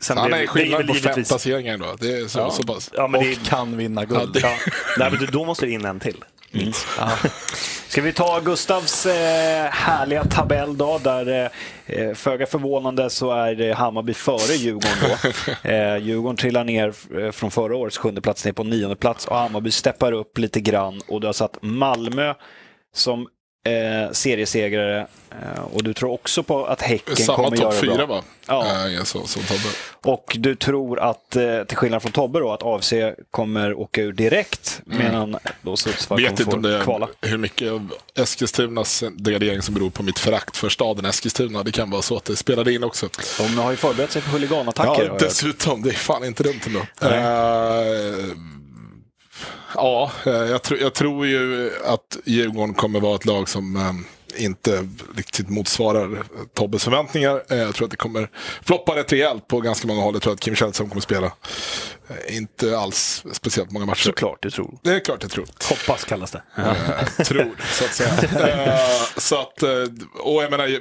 sen Han blev- är det skillnad på fem placeringar ändå. Det är så, så pass. Ja, men det, Och kan vinna guld. ja, nej, men då måste det in en till. Ska vi ta Gustavs eh, härliga tabell då, där eh, föga förvånande så är eh, Hammarby före Djurgården då. (laughs) Eh, Djurgården trillar ner eh, från förra årets sjunde plats ner på nionde plats och Hammarby steppar upp lite grann och du har satt Malmö som eh, seriesegrare eh, och du tror också på att Häcken Samma kommer göra topp det fyra bra. va? Ja. Äh, så, som Tobbe. Och du tror att, eh, till skillnad från Tobbe då, att AFC kommer åka ur direkt medan då Sundsvall Mm. Kommer det få kvala. är hur mycket av Eskilstunas degradering som beror på mitt förakt för staden Eskilstuna. Det kan vara så att det spelade in också. De har ju förberett sig för huliganattacker. Ja, dessutom. Det är fan inte dumt ändå. Eh, ja, eh, jag, tror- jag tror ju att Djurgården kommer vara ett lag som eh, inte riktigt motsvarar Tobbes förväntningar. Eh, jag tror att det kommer floppa rätt rejält på ganska många håll. Jag tror att Kim Källström kommer spela eh, inte alls speciellt många matcher. Såklart du tror. Det är klart jag tror. Hoppas kallas det. Tror, så att säga. (laughs) Eh, så att, eh, och jag menar,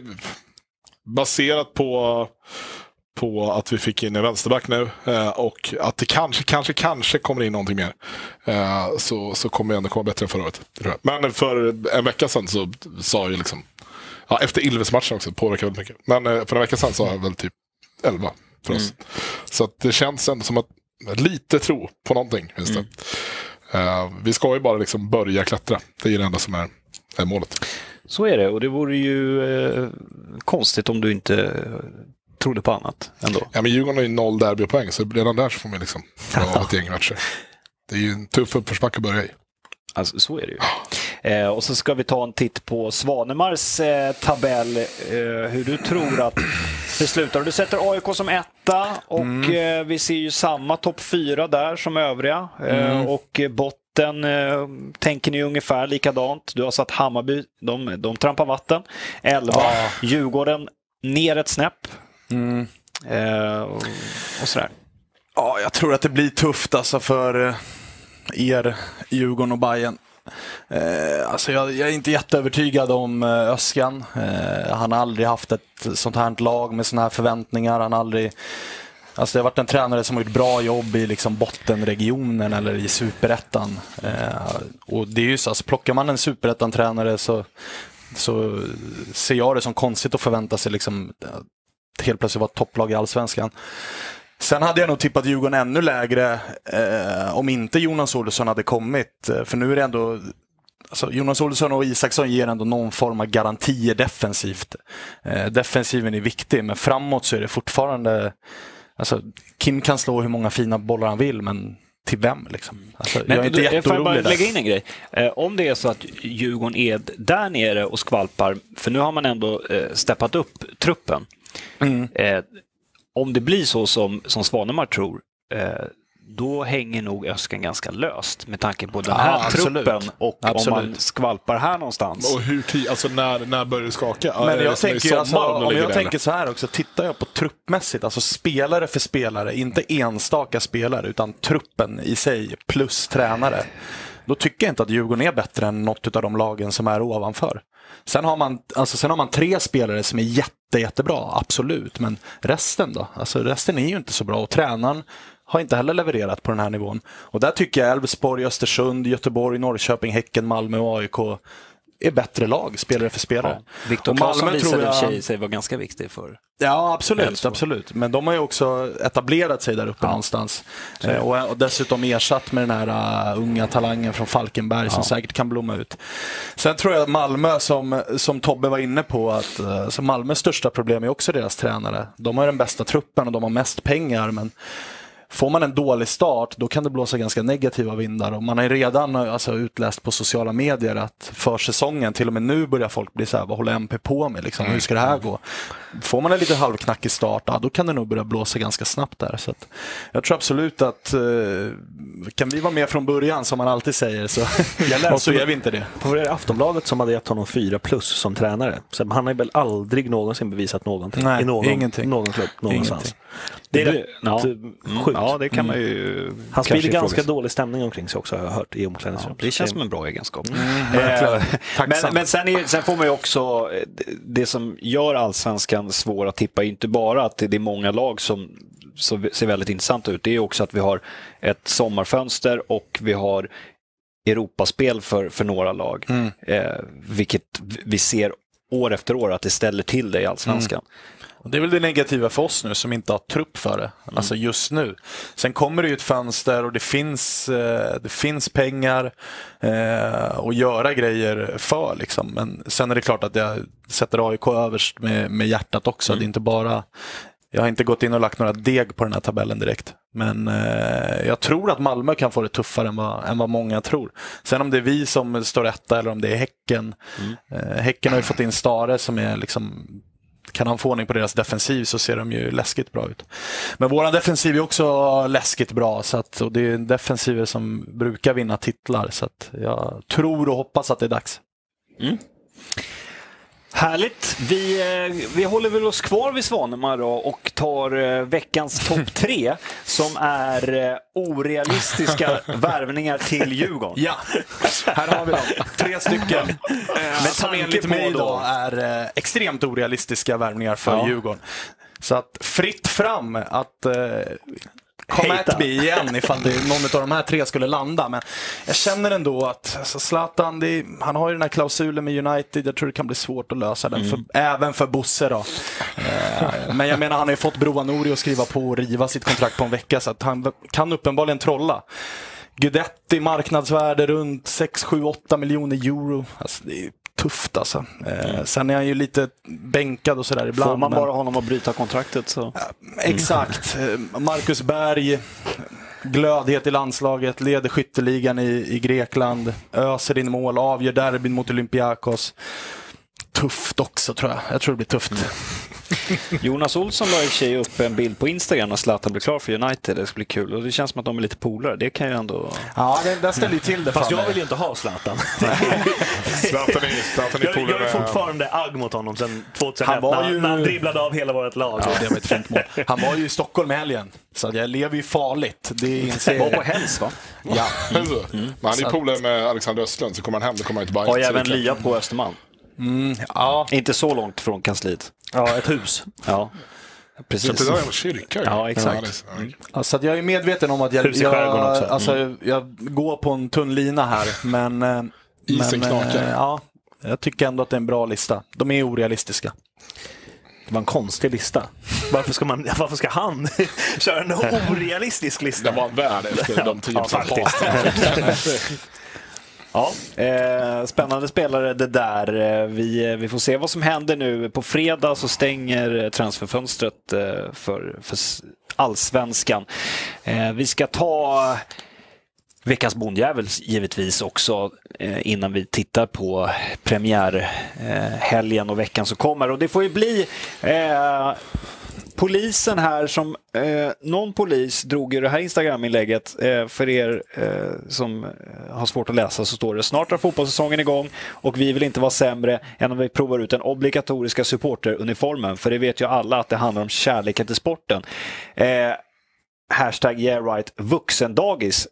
baserat på, på att vi fick in en vänsterback nu eh, och att det kanske, kanske, kanske kommer in någonting mer. eh, Så, så kommer det ändå komma bättre än förra året. Men för en vecka sedan så sa jag liksom, ja, efter Ilves-matchen också, påverkar väldigt mycket. Men eh, för en vecka sedan sa jag väl typ 11 för oss. Så att det känns ändå som att lite tro på någonting finns det. Eh, vi ska ju bara liksom börja klättra. Det är det enda som är, är målet. Så är det och det vore ju eh, konstigt om du inte trodde på annat ändå. Ja, men Djurgården har ju noll derbypoäng, så redan där så får man liksom (laughs) av ett gäng matcher. Det är ju en tuff uppförsbacke att börja i. Alltså, så är det ju. Eh, och så ska vi ta en titt på Svanemars eh, tabell, eh, hur du tror att det slutar. Du sätter AIK som etta och eh, vi ser ju samma topp fyra där som övriga. Eh, Och eh, botten eh, tänker ni ungefär likadant. Du har satt Hammarby, de, de trampar vatten. 11, Djurgården ner ett snäpp. Mm. Eh, och, och sådär. Ja, jag tror att det blir tufft alltså för eh, er, Djurgården och Bayern. Eh, alltså jag, jag är inte jätteövertygad om eh, Öskan. Eh, han har aldrig haft ett sånt här lag med såna här förväntningar. Han har aldrig... Alltså det har varit en tränare som har gjort bra jobb i liksom bottenregionen eller i superettan. Eh, och det är ju så, alltså plockar man en superettan-tränare så, så ser jag det som konstigt att förvänta sig liksom, helt plötsligt vara ett topplag i allsvenskan. Sen hade jag nog tippat Djurgården ännu lägre eh, om inte Jonas Olsson hade kommit. Eh, För nu är det ändå Alltså, Jonas Olsson och Isaksson ger ändå någon form av garantier defensivt. Eh, defensiven är viktig, men framåt så är det fortfarande... Alltså, Kim kan slå hur många fina bollar han vill, men till vem? Liksom? Alltså, jag är inte du, får jag bara jätteorolig lägga in en grej? Eh, om det är så att Djurgården är där nere och skvalpar, för nu har man ändå eh, steppat upp truppen. Mm. Eh, om det blir så som, som Svanemar tror, eh, då hänger nog Öskan ganska löst med tanke på den här absolut. truppen och om Absolut. man skvalpar här någonstans. Och hur alltså när, när börjar det skaka? Men det jag som i tänker, alltså, om jag tänker så här också, tittar jag på truppmässigt, alltså spelare för spelare, inte enstaka spelare, utan truppen i sig plus tränare. Då tycker jag inte att Djurgården är bättre än något av de lagen som är ovanför. Sen har man, alltså, sen har man tre spelare som är jätte, jättebra, absolut. Men resten då? Alltså, resten är ju inte så bra och tränaren har inte heller levererat på den här nivån. Och där tycker jag Elfsborg, Östersund, Göteborg, Norrköping, Häcken, Malmö och AIK är bättre lag, spelare för spelare. Ja. Viktor Claesson visade jag- sig sig vara ganska viktig för... Ja, absolut. Absolut. Men de har ju också etablerat sig där uppe någonstans. Eh, och, och dessutom ersatt med den här uh, unga talangen från Falkenberg som säkert kan blomma ut. Sen tror jag att Malmö, som, som Tobbe var inne på, att uh, Malmös största problem är också deras tränare. De har den bästa truppen och de har mest pengar. Men Får man en dålig start, då kan det blåsa ganska negativa vindar. Och man har ju redan alltså, utläst på sociala medier att för säsongen, till och med nu börjar folk bli så här, vad håller MP på med? Liksom? Hur ska det här gå? Får man en lite halvknackig start, ja, då kan det nog börja blåsa ganska snabbt där. Så att, jag tror absolut att eh, kan vi vara med från början, som man alltid säger, så, (laughs) och så är vi inte det. På det Aftonbladet som hade gett honom fyra plus som tränare. Så han har ju väl aldrig någonsin bevisat någonting Nej, i någon, ingenting. någon klubb någonstans. Ingenting. Det är rätt ja. sjukt. Ja, det kan man ju Han kanske sprider ganska dålig stämning omkring sig också har jag hört i Ja, omklädningsrummet. det känns som en bra egenskap. verkligen. Eh, men men sen, är, sen får man ju också, eh, det som gör allsvenskan svår att tippa är inte bara att det är många lag som, som ser väldigt intressant ut. Det är också att vi har ett sommarfönster och vi har Europaspel för, för några lag. Mm. Eh, vilket vi ser år efter år att det ställer till det i allsvenskan. Och Det är väl det negativa för oss nu som inte har trupp för det. Alltså just nu. Sen kommer det ju ett fönster och det finns, eh, det finns pengar eh, att göra grejer för. Liksom. Men sen är det klart att jag sätter AIK överst med, med hjärtat också. Det är inte bara jag har inte gått in och lagt några deg på den här tabellen direkt. Men eh, jag tror att Malmö kan få det tuffare än vad, än vad många tror. Sen om det är vi som står etta eller om det är Häcken. Eh, häcken har ju fått in Stare som är liksom kan han få ordning på deras defensiv så ser de ju läskigt bra ut. Men våran defensiv är också läskigt bra så att, och det är defensiver som brukar vinna titlar. Så att jag tror och hoppas att det är dags. Mm. Härligt. Vi, eh, vi håller väl oss kvar vid Svanemar då och tar eh, veckans topp (laughs) tre som är eh, orealistiska (laughs) värvningar till Djurgården. Ja, här har vi dem. Tre stycken. (laughs) Eh, som enligt mig då- då är eh, extremt orealistiska värvningar för Ja. Djurgården. Så att fritt fram att eh, Come at me igen ifall det, någon av de här tre skulle landa. Men jag känner ändå att alltså Zlatan, det han har ju den här klausulen med United. Jag tror det kan bli svårt att lösa den, för, även för Bosse. Då. Eh, men jag menar, han har ju fått Broa Nouri att skriva på och riva sitt kontrakt på en vecka, så att han kan uppenbarligen trolla. Guidetti marknadsvärde runt 6, 7, 8 miljoner euro. Alltså, det är tufft alltså. Eh, sen är han ju lite bänkad och sådär ibland. Får man men- bara honom att bryta kontraktet så... Exakt. Eh, Marcus Berg, glödhet i landslaget, leder skytteligan i, i Grekland, öser in mål, avgör derbyn mot Olympiakos. Tufft också tror jag. Jag tror det blir tufft. Jonas Olsson la i och för sig upp en bild på Instagram när Zlatan blev klar för United. Det ska bli kul. Och det känns som att de är lite polare. Det kan ju ändå... Ja, det, det ställer ju till det Fast för jag vill ju inte ha Zlatan. (laughs) Zlatan är, Zlatan är Jag, polare jag är fortfarande agg mot honom sedan 2001 Han var ju- när han dribblade av hela vårt lag. Ja, det var ett fint mål. Han var ju i Stockholm i helgen, så jag lever ju farligt. Det inser Var på. Häls va? Ja. Alltså, Men han är ju polare med Alexander Östlund, så kommer han hem, då kommer han till Bayern. Har ju även lia på Östermalm. Ja, Inte så långt från kansliet. Ja, ett hus. Ja, precis. Det där är en kyrka ju. Ja, exakt. Ja, det Så att jag är medveten om att jag, jag, också. alltså, jag går på en tunn lina här. Men, eh, Isen men knakar. eh, ja, jag tycker ändå att det är en bra lista. De är orealistiska. Det var en konstig lista. Varför ska, man, (laughs) varför ska han (laughs) köra en (laughs) orealistisk lista? Den var värd efter de 10 Ja, faktiskt. Ja, eh, spännande spelare det där. Eh, Vi, eh, vi får se vad som händer nu. På fredag så stänger transferfönstret eh, för, för allsvenskan. Eh, vi ska ta veckans bondjävel givetvis också eh, innan vi tittar på premiärhelgen och veckan som kommer. Och det får ju bli eh, polisen här som, eh, någon polis drog i det här Instagram-inlägget. Eh, för er eh, som eh, har svårt att läsa så står det snart är fotbollssäsongen igång och vi vill inte vara sämre än om vi provar ut den obligatoriska supporteruniformen. För det vet ju alla att det handlar om kärleken till sporten. Eh, hashtag yeah right vuxendagis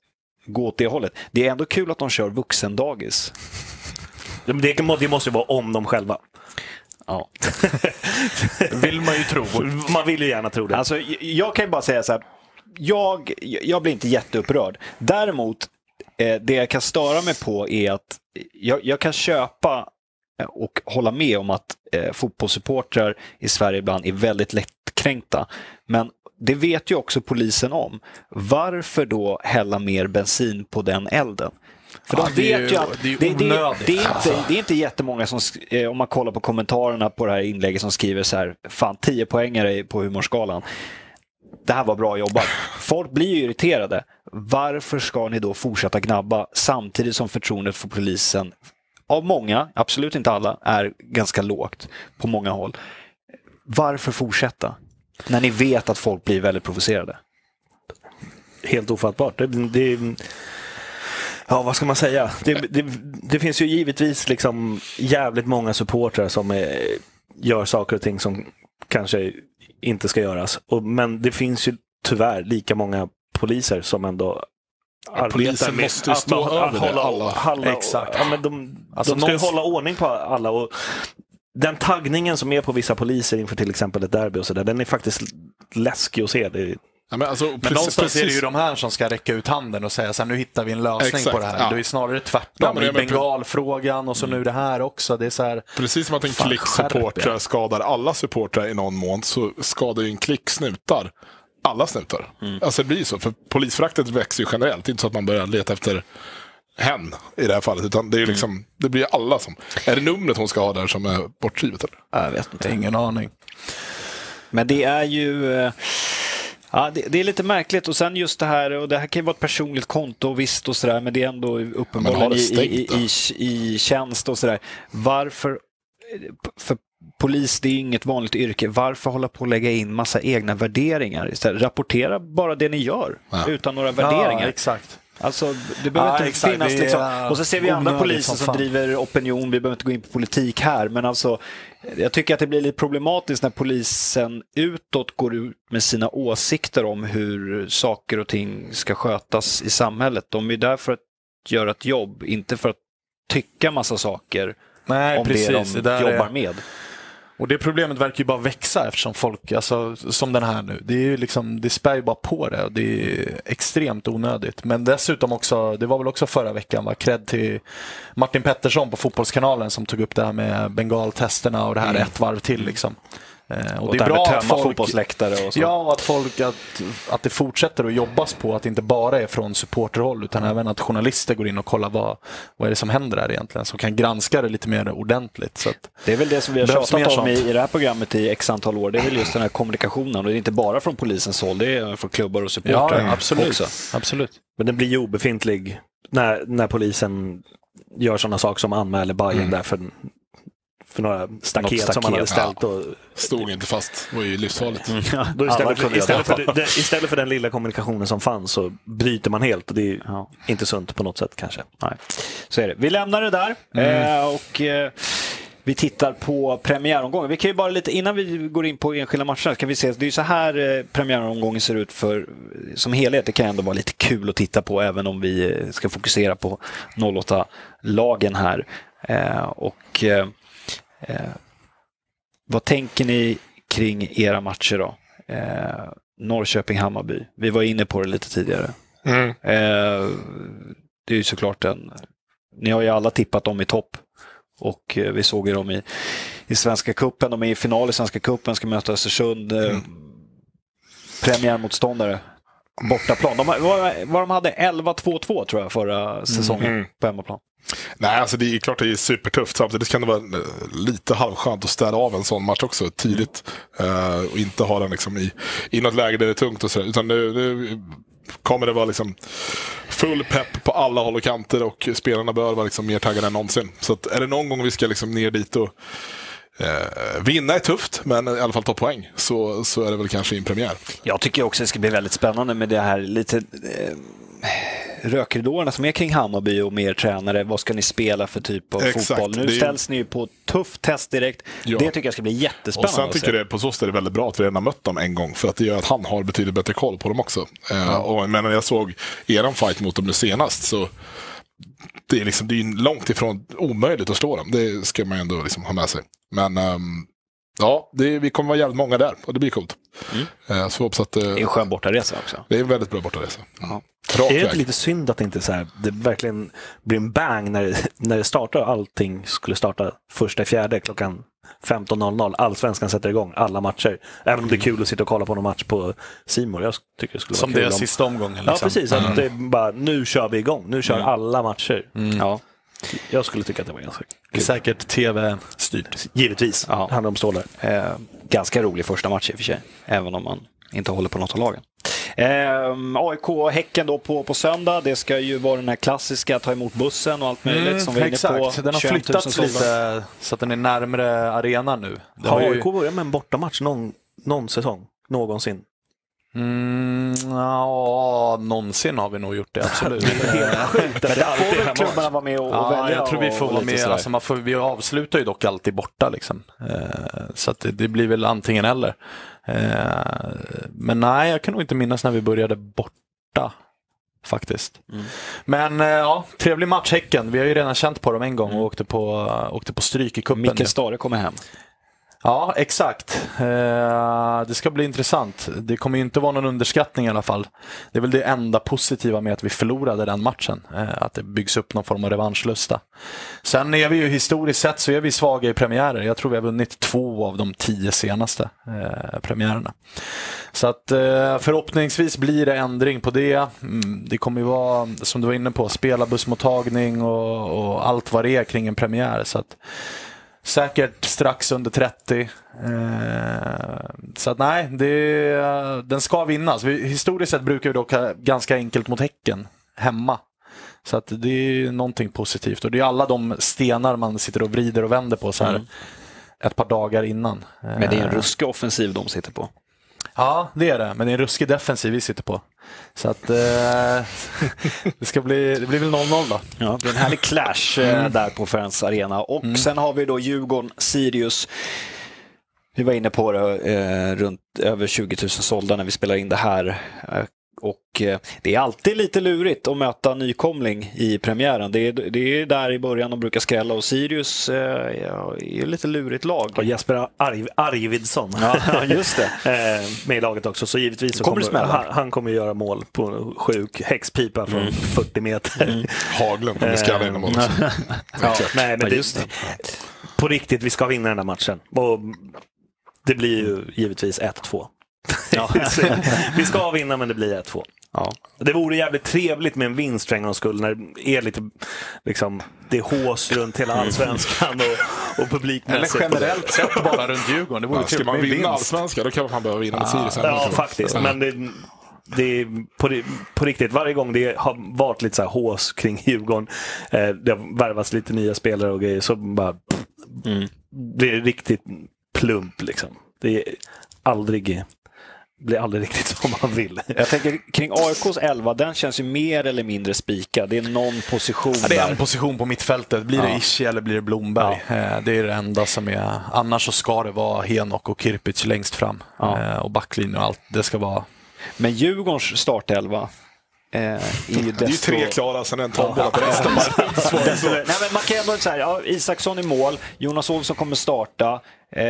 gå åt det hållet. Det är ändå kul att de kör vuxendagis. Det, det måste ju vara om dem själva. Ja. (laughs) Vill man ju tro. Man vill ju gärna tro det. Alltså, jag kan ju bara säga så här. Jag, jag blir inte jätteupprörd. Däremot, eh, det jag kan störa mig på är att jag, jag kan köpa eh, och hålla med om att eh, fotbollssupportrar i Sverige ibland är väldigt lättkränkta. Men det vet ju också polisen om. Varför då hälla mer bensin på den elden? För Ja, de det är vet ju- ju att det är det, det, det, är inte, det är inte jättemånga som, eh, om man kollar på kommentarerna på det här inlägget som skriver så här, fan 10 poängare på humorskalan. Det här var bra jobbat. Folk blir ju irriterade. Varför ska ni då fortsätta gnabba samtidigt som förtroendet för polisen av många, absolut inte alla, är ganska lågt på många håll. Varför fortsätta? När ni vet att folk blir väldigt provocerade. helt ofattbart. Det, det, ja, vad ska man säga? Det, det, det finns ju givetvis liksom jävligt många supportrar som eh, gör saker och ting som kanske inte ska göras. Och, men det finns ju tyvärr lika många poliser som ändå arbetar polisen med måste ju stå att över hålla, alla. hålla, Exakt. Ja, men de, Alltså de ska ju någonstans- hålla ordning på alla. Och den taggningen som är på vissa poliser inför till exempel ett derby och så där, den är faktiskt läskig att se. Det, Ja, men alltså, Men precis, någonstans är det ju precis- de här som ska räcka ut handen och säga så här, nu hittar vi en lösning Exakt, på det här. ja. Det är snarare tvärtom. Men I bengalfrågan och så nu det här också. Det är så här, Precis som att en Fan, klick supportrar skadar alla supportrar i någon mån så skadar ju en klick snutar alla snutar. Mm. Alltså det blir ju så, för polisfraktet växer ju generellt. Det är inte så att man börjar leta efter hen i det här fallet, utan det, är ju liksom, det blir ju alla som... Är det numret hon ska ha där som är bortskrivet? Eller? Jag vet inte. ingen aning. Men det är ju... Ja, det, det är lite märkligt och sen just det här, och det här kan ju vara ett personligt konto visst och sådär, men det är ändå uppenbarligen i, i, i, i tjänst och sådär. Varför, för polis det är ju inget vanligt yrke, varför hålla på att lägga in massa egna värderingar istället? Rapportera bara det ni gör Ja. utan några värderingar. Ja, exakt. Alltså, det behöver Ja, inte exakt. finnas liksom. Och så ser vi andra poliser som som, driver opinion. Vi behöver inte gå in på politik här, men alltså jag tycker att det blir lite problematiskt när polisen utåt går ut med sina åsikter om hur saker och ting ska skötas i samhället. De är där för att göra ett jobb, inte för att tycka massa saker Nej, om precis. det Det de där jobbar är... med. Och det problemet verkar ju bara växa eftersom folk, alltså, som den här nu, det, är ju liksom, det spär ju bara på det och det är extremt onödigt. Men dessutom också, det var väl också förra veckan, va? cred till Martin Pettersson på Fotbollskanalen som tog upp det här med bengaltesterna och det här ett varv till. Liksom. Eh, Och, och det är bra att folk, fotbollsläktare och så. Ja, och att, folk, att, att det fortsätter att jobbas på att det inte bara är från supporterhåll utan även att journalister går in och kollar vad, vad är det som händer där egentligen. Som kan granska det lite mer ordentligt. Så att, Det är väl det som vi har tjatat om i, sånt. i det här programmet i x antal år. Det är väl just den här kommunikationen. Och det är inte bara från polisens håll, det är från klubbar och supportrar absolut. också. absolut. Men den blir ju obefintlig när, när polisen gör sådana saker som anmäler Bajen där för, för några staket, staket, som man hade ja. ställt. Och, Stod inte fast, det var ju livsfarligt. då Alla istället, för, istället, för, det- istället för den lilla kommunikationen som fanns så bryter man helt och det är Ja. inte sunt på något sätt kanske. Nej, så är det. Vi lämnar det där Mm. eh, och eh, vi tittar på premiäromgången. Vi kan ju bara lite, innan vi går in på enskilda matcher, kan vi se, det är ju så här eh, premiäromgången ser ut för som helhet. Det kan ändå vara lite kul att titta på även om vi eh, ska fokusera på 08-lagen här. Eh, och eh, eh, Vad tänker ni kring era matcher då? Eh, Norrköping-Hammarby. Vi var inne på det lite tidigare. Mm. Eh, det är ju såklart en... Ni har ju alla tippat dem i topp. Och eh, vi såg ju dem i, i Svenska Cupen. De är i final i Svenska Cupen, ska möta Östersund. Eh, Premiärmotståndare. Bortaplan. De, vad, vad de hade 11-2-2 tror jag förra säsongen Mm. på hemmaplan. Nej, alltså det är klart det är supertufft. Samtidigt kan det vara eh, lite halvskönt att städa av en sån match också tidigt. Uh, och inte ha den liksom i, i något läge där det är tungt och sådär. Utan nu, nu kommer det vara liksom full pepp på alla håll och kanter och spelarna bör vara liksom mer taggade än någonsin. Så att är det någon gång vi ska liksom ner dit och eh, vinna är tufft, men i alla fall ta poäng, så, så är det väl kanske i en premiär. Jag tycker också det ska bli väldigt spännande med det här lite eh, rökridåerna som är kring Hammarby och mer tränare. Vad ska ni spela för typ av Exakt, fotboll? Nu det ställs ni ju på tufft test direkt. Ja. Det tycker jag ska bli Och jättespännande sen att tycker jag det på så sätt är det väldigt bra att vi redan har mött dem en gång. För att det gör att han har betydligt bättre koll på dem också. Eh, och, men när jag såg eran fight mot dem nu senast så det är, liksom, det är långt ifrån omöjligt att slå dem. Det ska man ju ändå liksom ha med sig. Men ehm, ja, det, vi kommer vara jävligt många där och det blir coolt. Eh, så hoppas att, Det är en eh, skön bortaresa också. det är en väldigt bra bortaresa. Ja. Är det inte lite synd att det inte så här, det verkligen blir en bang när det, när det startar? Allting skulle starta första fjärde klockan 15.00. Allsvenskan sätter igång alla matcher. Även om det är kul att sitta och kolla på någon match på Simor. Jag tycker det skulle Som vara det är kul. om- sista omgången. Ja, Liksom. precis. Att det är bara, nu kör vi igång. Nu kör alla matcher. Ja. Jag skulle tycka att det var ganska Det är kul. säkert tv-styrt. Givetvis. Ja. Det handlar om stålar. Eh, ganska rolig första match i och för sig, även om man inte håller på något av lagen. Eh, AIK-Häcken då på, på söndag. Det ska ju vara den här klassiska ta emot bussen och allt möjligt som vi är inne på. Mm, exakt, den har 21 000 flyttats lite så att den är närmre arenan nu. Det Har har ju- AIK börjat med en bortamatch någon, någon säsong? Någonsin? Mm, ja, någonsin har vi nog gjort det, absolut. (laughs) Där alltid får väl klubbarna vara med och, Ja, välja. jag tror vi får vara med. Alltså man får, vi avslutar ju dock alltid borta. Liksom. Eh, så det, det blir väl antingen eller. Eh, men nej, jag kan nog inte minnas när vi började borta. Faktiskt. Mm. Men eh, ja, trevlig match Häcken. Vi har ju redan känt på dem en gång och åkte på, åkte på stryk i cupen. Micke Stare kommer hem. Ja, exakt. Eh, det ska bli intressant. Det kommer ju inte vara någon underskattning i alla fall. Det är väl det enda positiva med att vi förlorade den matchen. Eh, att det byggs upp någon form av revanschlusta. Sen är vi ju historiskt sett så är vi svaga i premiärer. Jag tror vi har vunnit två av de tio senaste eh, premiärerna. Så att förhoppningsvis blir det ändring på det. Mm, det kommer ju vara, som du var inne på, spelarbussmottagning och, och allt vad det är kring en premiär. Så att, Säkert strax under 30. Eh, så att nej, det, den ska vinnas. Vi, historiskt sett brukar vi dock ha ganska enkelt mot Häcken hemma. Så att det är någonting positivt. Och det är alla de stenar man sitter och vrider och vänder på så här ett par dagar innan. Men det är en Eh, ruskig offensiv de sitter på. Ja, det är det. Men det är en ruskig defensiv vi sitter på. Så att eh, (laughs) det, ska bli, det blir väl 0-0 då. Ja, det blir en härlig clash eh, där på Friends Arena. Och sen har vi då Djurgården, Sirius. Vi var inne på det, eh, runt över 20 000 sålda när vi spelar in det här. Eh, och eh, det är alltid lite lurigt att möta nykomling i premiären. Det är, det är där i början de brukar skrälla och Sirius eh, ja, är ju lite lurigt lag. Och Jesper Arv, Arvidsson Ja, just det. (laughs) eh, med i laget också. Så givetvis så Kommer kommer, han, han kommer göra mål på en sjuk häxpipa från 40 meter. Haglund kommer skalla in också. Ja, (laughs) nej, men just det. På riktigt, vi ska vinna den här matchen. Och det blir ju givetvis 1-2. (laughs) vi ska vinna, men det blir 1-2. Ja. Det vore jävligt trevligt med en vinst för en gångs skull när det är lite liksom, det är hås runt hela allsvenskan och, och Eller publikmässigt. generellt sett bara runt Djurgården. Det vore Ja, ska trevligt man med en vinna vinst. allsvenskan då kan man fan behöva vinna mot Sirius. Ja, faktiskt. Ja. Men det, det är på, på riktigt, varje gång det har varit lite så här hås kring Djurgården, eh, det har värvats lite nya spelare och grejer, så bara Mm. det är riktigt plump liksom. Det är aldrig, blir aldrig riktigt som man vill. Jag tänker kring AIKs 11, den känns ju mer eller mindre spikad. Det är någon position Ja, det är en där. position på mittfältet. Blir det Ja. Ishi eller blir det Blomberg? Eh, Det är det enda som är... Annars så ska det vara Henok och Kirpic längst fram. Ja. Eh, Och backlinjen och allt. Det ska vara... Men Djurgårdens startelva är ju Det är ju tre klara, sen en tombola på resten. (laughs) Nej, men man kan ändå säga, ja, Isaksson i mål, Jonas Olsson kommer starta, eh,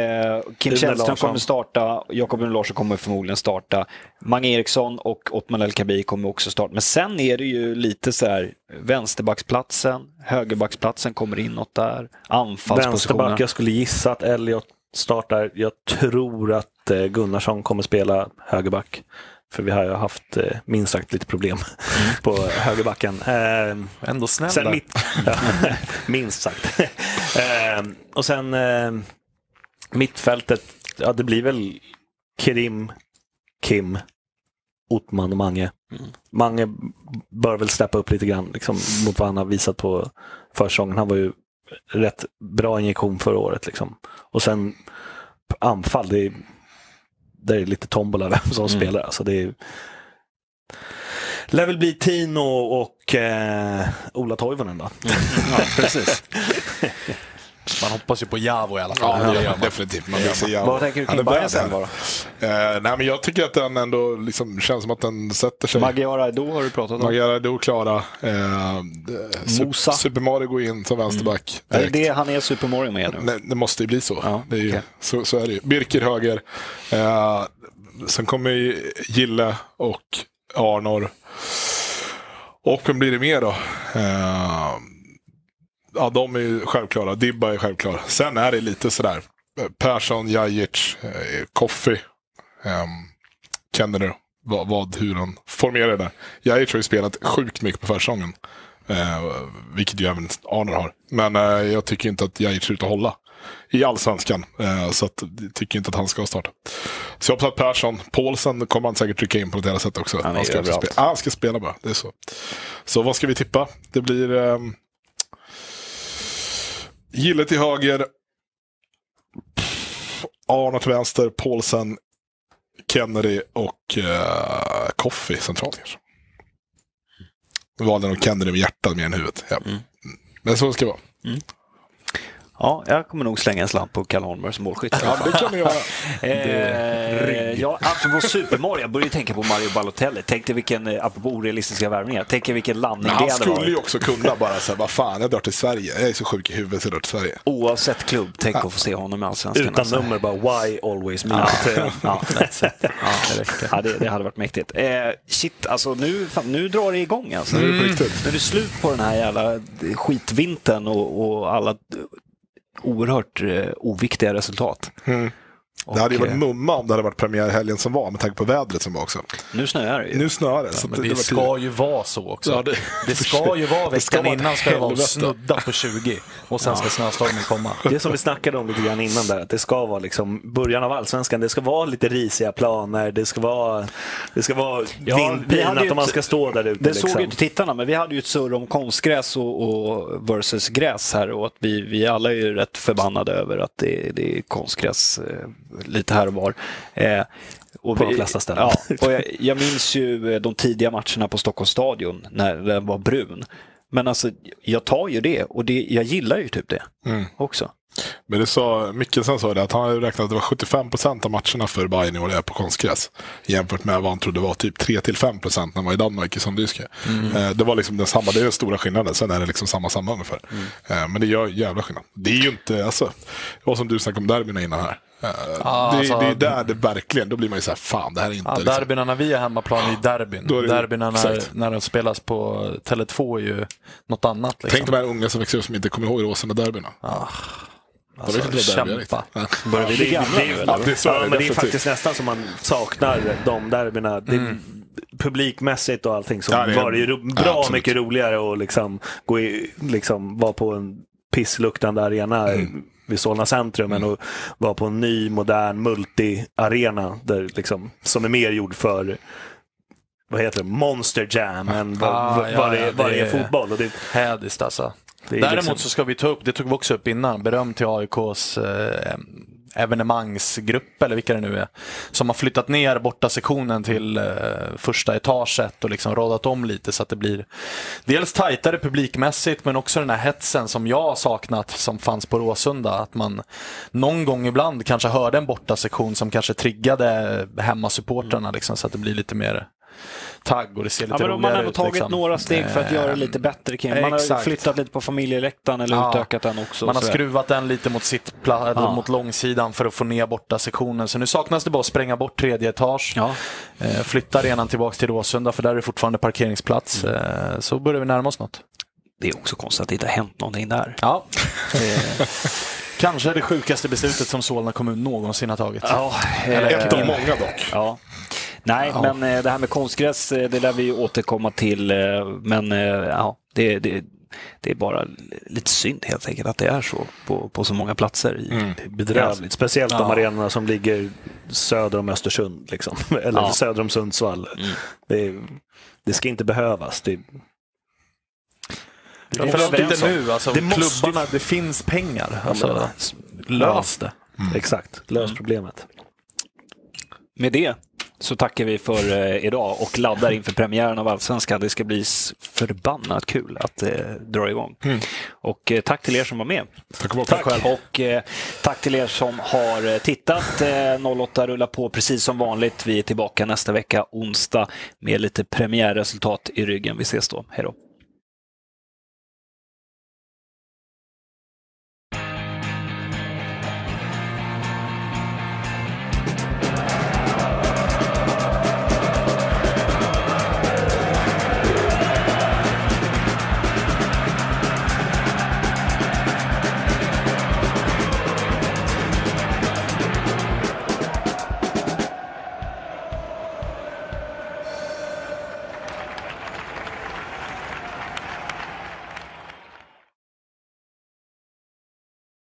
Kim Källström kommer starta, Jakob Une Larsson kommer förmodligen starta, Mange Eriksson och Ottman El Kabi kommer också starta. Men sen är det ju lite så här, vänsterbacksplatsen, högerbacksplatsen kommer inåt där, anfallspositionen. Vänsterback, jag skulle gissa att Elliot startar. Jag tror att eh, Gunnarsson kommer spela högerback. För vi har ju haft eh, minst sagt lite problem (laughs) på högerbacken. Eh, Ändå snäll Sen mitt, (laughs) ja, (laughs) minst sagt. eh, och sen eh, mittfältet, ja det blir väl Kerim, Kim, Ottman och Mange. Mange bör väl steppa upp lite grann liksom, mot vad han har visat på försäsongen. Han var ju rätt bra injektion förra året. Liksom. Och sen anfall, det är, där är det lite tombola vem som spelar. Alltså, det är, lär väl bli Tino och eh, Ola Toivonen då. Ja, precis. (laughs) Man hoppas ju på Javo i alla fall. Ja, det gör man definitivt. Man vill se Javo. Vad tänker du kring är värd elva då? Eh, nej, men jag tycker att den ändå liksom känns som att den sätter sig. Magyar Aido har du pratat om. Magyar Ado klara. Eh, Mosa. Super, Mario går in som vänsterback. Är det direkt. det han är Super Mario med nu? Nej, det måste ju bli så. Ja, det är ju, okej. så, så är det ju. Birker höger. Eh, sen kommer ju Gille och Arnor. Och vem blir det mer då? Eh, ja, de är ju självklara. Dibba är självklar. Sen är det lite sådär. eh, Persson, Jajic, eh, Koffi, eh, Kennedy. Vad, vad, hur han formerar det där. Jajic har ju spelat sjukt mycket på försäsongen. Eh, vilket ju även Arnor har. Men eh, jag tycker inte att Jajic ser ut att hålla i allsvenskan. Eh, så att, jag tycker inte att han ska starta. Så jag hoppas att Persson, Paulsen kommer han säkert trycka in på något jävla sätt också. Han är ska, också spela. Ah, han ska spela bara, det är så. Så vad ska vi tippa? Det blir ehm, Gille till höger. Arne till vänster, Paulsen, Kennedy och uh, Koffi centralt kanske. Jag valde nog Kennedy med hjärtat mer än huvudet. Ja. Mm. Men så ska det vara. Ja, jag kommer nog slänga en slant på Kalle Holmberg som målskytt. Ja, det kan vi göra. (laughs) Eh, ja, apropå Super Mario, jag började tänka på Mario Balotelli. Tänkte vilken, eh, apropå orealistiska värvningar, tänk er vilken landning Men det han hade skulle varit. ju också kunna bara säga, vad fan, jag drar till Sverige. Jag är så sjuk i huvudet så jag drar till Sverige. Oavsett klubb, tänk att få se honom i Allsvenskan. Utan alltså. nummer, bara why always me. Ja, (laughs) ja, ja, det, det, det hade varit mäktigt. Eh, shit, alltså nu, fan, nu drar det igång. Alltså. Nu är det på riktigt. Nu är det slut på den här jävla skitvintern och, och alla oerhört eh, oviktiga resultat. Mm. Det hade ju varit mumma om det hade varit premiärhelgen som var, med tanke på vädret som var också. Nu snöar det ju. Nu snöar det. så Men att det var ska ju vara så också. Ja, det- det, ska ju vara (laughs) Det ska veckan innan ska det vara snudda på 20 och sen ska snöstormen komma. (laughs) Det som vi snackade om lite grann innan där, att det ska vara liksom början av allsvenskan, det ska vara lite risiga planer, det ska vara, det ska vara Ja, vi vindpinat och man ska stå där ute. Det liksom. såg ju inte tittarna, men vi hade ju ett surr om konstgräs och, och versus gräs här och att vi, vi alla är ju rätt förbannade över att det, det är konstgräs eh, lite här och var. Eh, och På vi- de flesta ställen. Ja, och jag, jag minns ju eh, de tidiga matcherna på Stockholms stadion när den var brun. Men alltså, jag tar ju det och det, jag gillar ju typ det Mm. också. Men det sa, Mikkelsen sa det, att han hade räknat att det var 75 procent av matcherna för Bayern i år är på konstgräs. Jämfört med vad han trodde var typ 3-5 procent när han var i Danmark i Sanddyske. Eh, det var liksom den samma, det är den stora skillnaden. Sen är det liksom samma samma ungefär. Eh, men det gör jävla skillnad. Det är ju inte, alltså, det var som du snackade om derbyna innan här. Ja, det, alltså- det är där det verkligen, då blir man ju så här, fan det här är inte... Ja, liksom. derbyna när vi är hemmaplan är derbyn. Då är det- Derbyna när, när de spelas på Tele2 är ju något annat. Liksom. Tänk de här unga som växer upp som inte kommer ihåg Råsunda-derbyna. Ah, De vet inte vad derby är kämpa. riktigt. Börjar vi? Ja, det är så är ja, det men det är definitivt. faktiskt nästan som man saknar de derbyna. Det, Mm. Publikmässigt och allting så Ja, det är- var det ju bra ja, absolut. mycket roligare att liksom gå i, liksom vara på en pissluktande arena Mm. Vid Solna centrum än att vara på en ny modern multi-arena där liksom, som är mer gjord för vad heter det, Monster Jam än vad, Ah, vad, ja, vad, det, ja, vad det är fotboll. Och det, Hädiskt alltså. Däremot liksom, så ska vi ta upp, det tog vi också upp innan, beröm till AIKs eh, evenemangsgrupp eller vilka det nu är. Som har flyttat ner borta sektionen till eh, första etaget och liksom radat om lite så att det blir dels tajtare publikmässigt men också den här hetsen som jag har saknat som fanns på Råsunda. Att man någon gång ibland kanske hörde en borta sektion som kanske triggade hemmasupportrarna liksom, så att det blir lite mer tagg och det ser lite Ja, men de har ändå tagit liksom. några steg för att göra det lite Eh, bättre kring. Man har exakt. flyttat lite på familjeläktaren eller Ja. utökat den också. Man har skruvat den lite mot, sitt Ja. mot långsidan för att få ner borta sektionen. Så nu saknas det bara att spränga bort tredje etage. Ja. Eh, flytta arenan tillbaka till Råsunda för där är det fortfarande parkeringsplats. Eh, så börjar vi närma oss något. Det är också konstigt att det inte har hänt någonting där. Ja. (laughs) Eh, kanske det sjukaste beslutet som Solna kommun någonsin har tagit. Ja, Eller eh, Ett av många dock. Ja. Nej, Ja. men eh, det här med konstgräs, eh, det lär vi återkomma till. eh, Men ja, det, det, det är bara lite synd helt enkelt att det är så på, på så många platser. I, Mm. det är bedrövligt. Speciellt de Ja. arenorna som ligger söder om Östersund. Liksom. (laughs) Eller Ja. söder om Sundsvall. Mm. Det, det ska inte behövas. Det, Ja, är överens inte nu. Alltså, Det måste- klubbarna, det finns pengar. Alltså, lös det. Exakt, lös Mm. problemet. Med det så tackar vi för eh, idag och laddar inför premiären av Allsvenskan. Det ska bli förbannat kul att eh, dra igång. Och eh, tack till er som var med. Tack och. Tack. Och eh, tack till er som har eh, tittat. Eh, 08 rullar på precis som vanligt. Vi är tillbaka nästa vecka, onsdag, med lite premiärresultat i ryggen. Vi ses då. Hej då.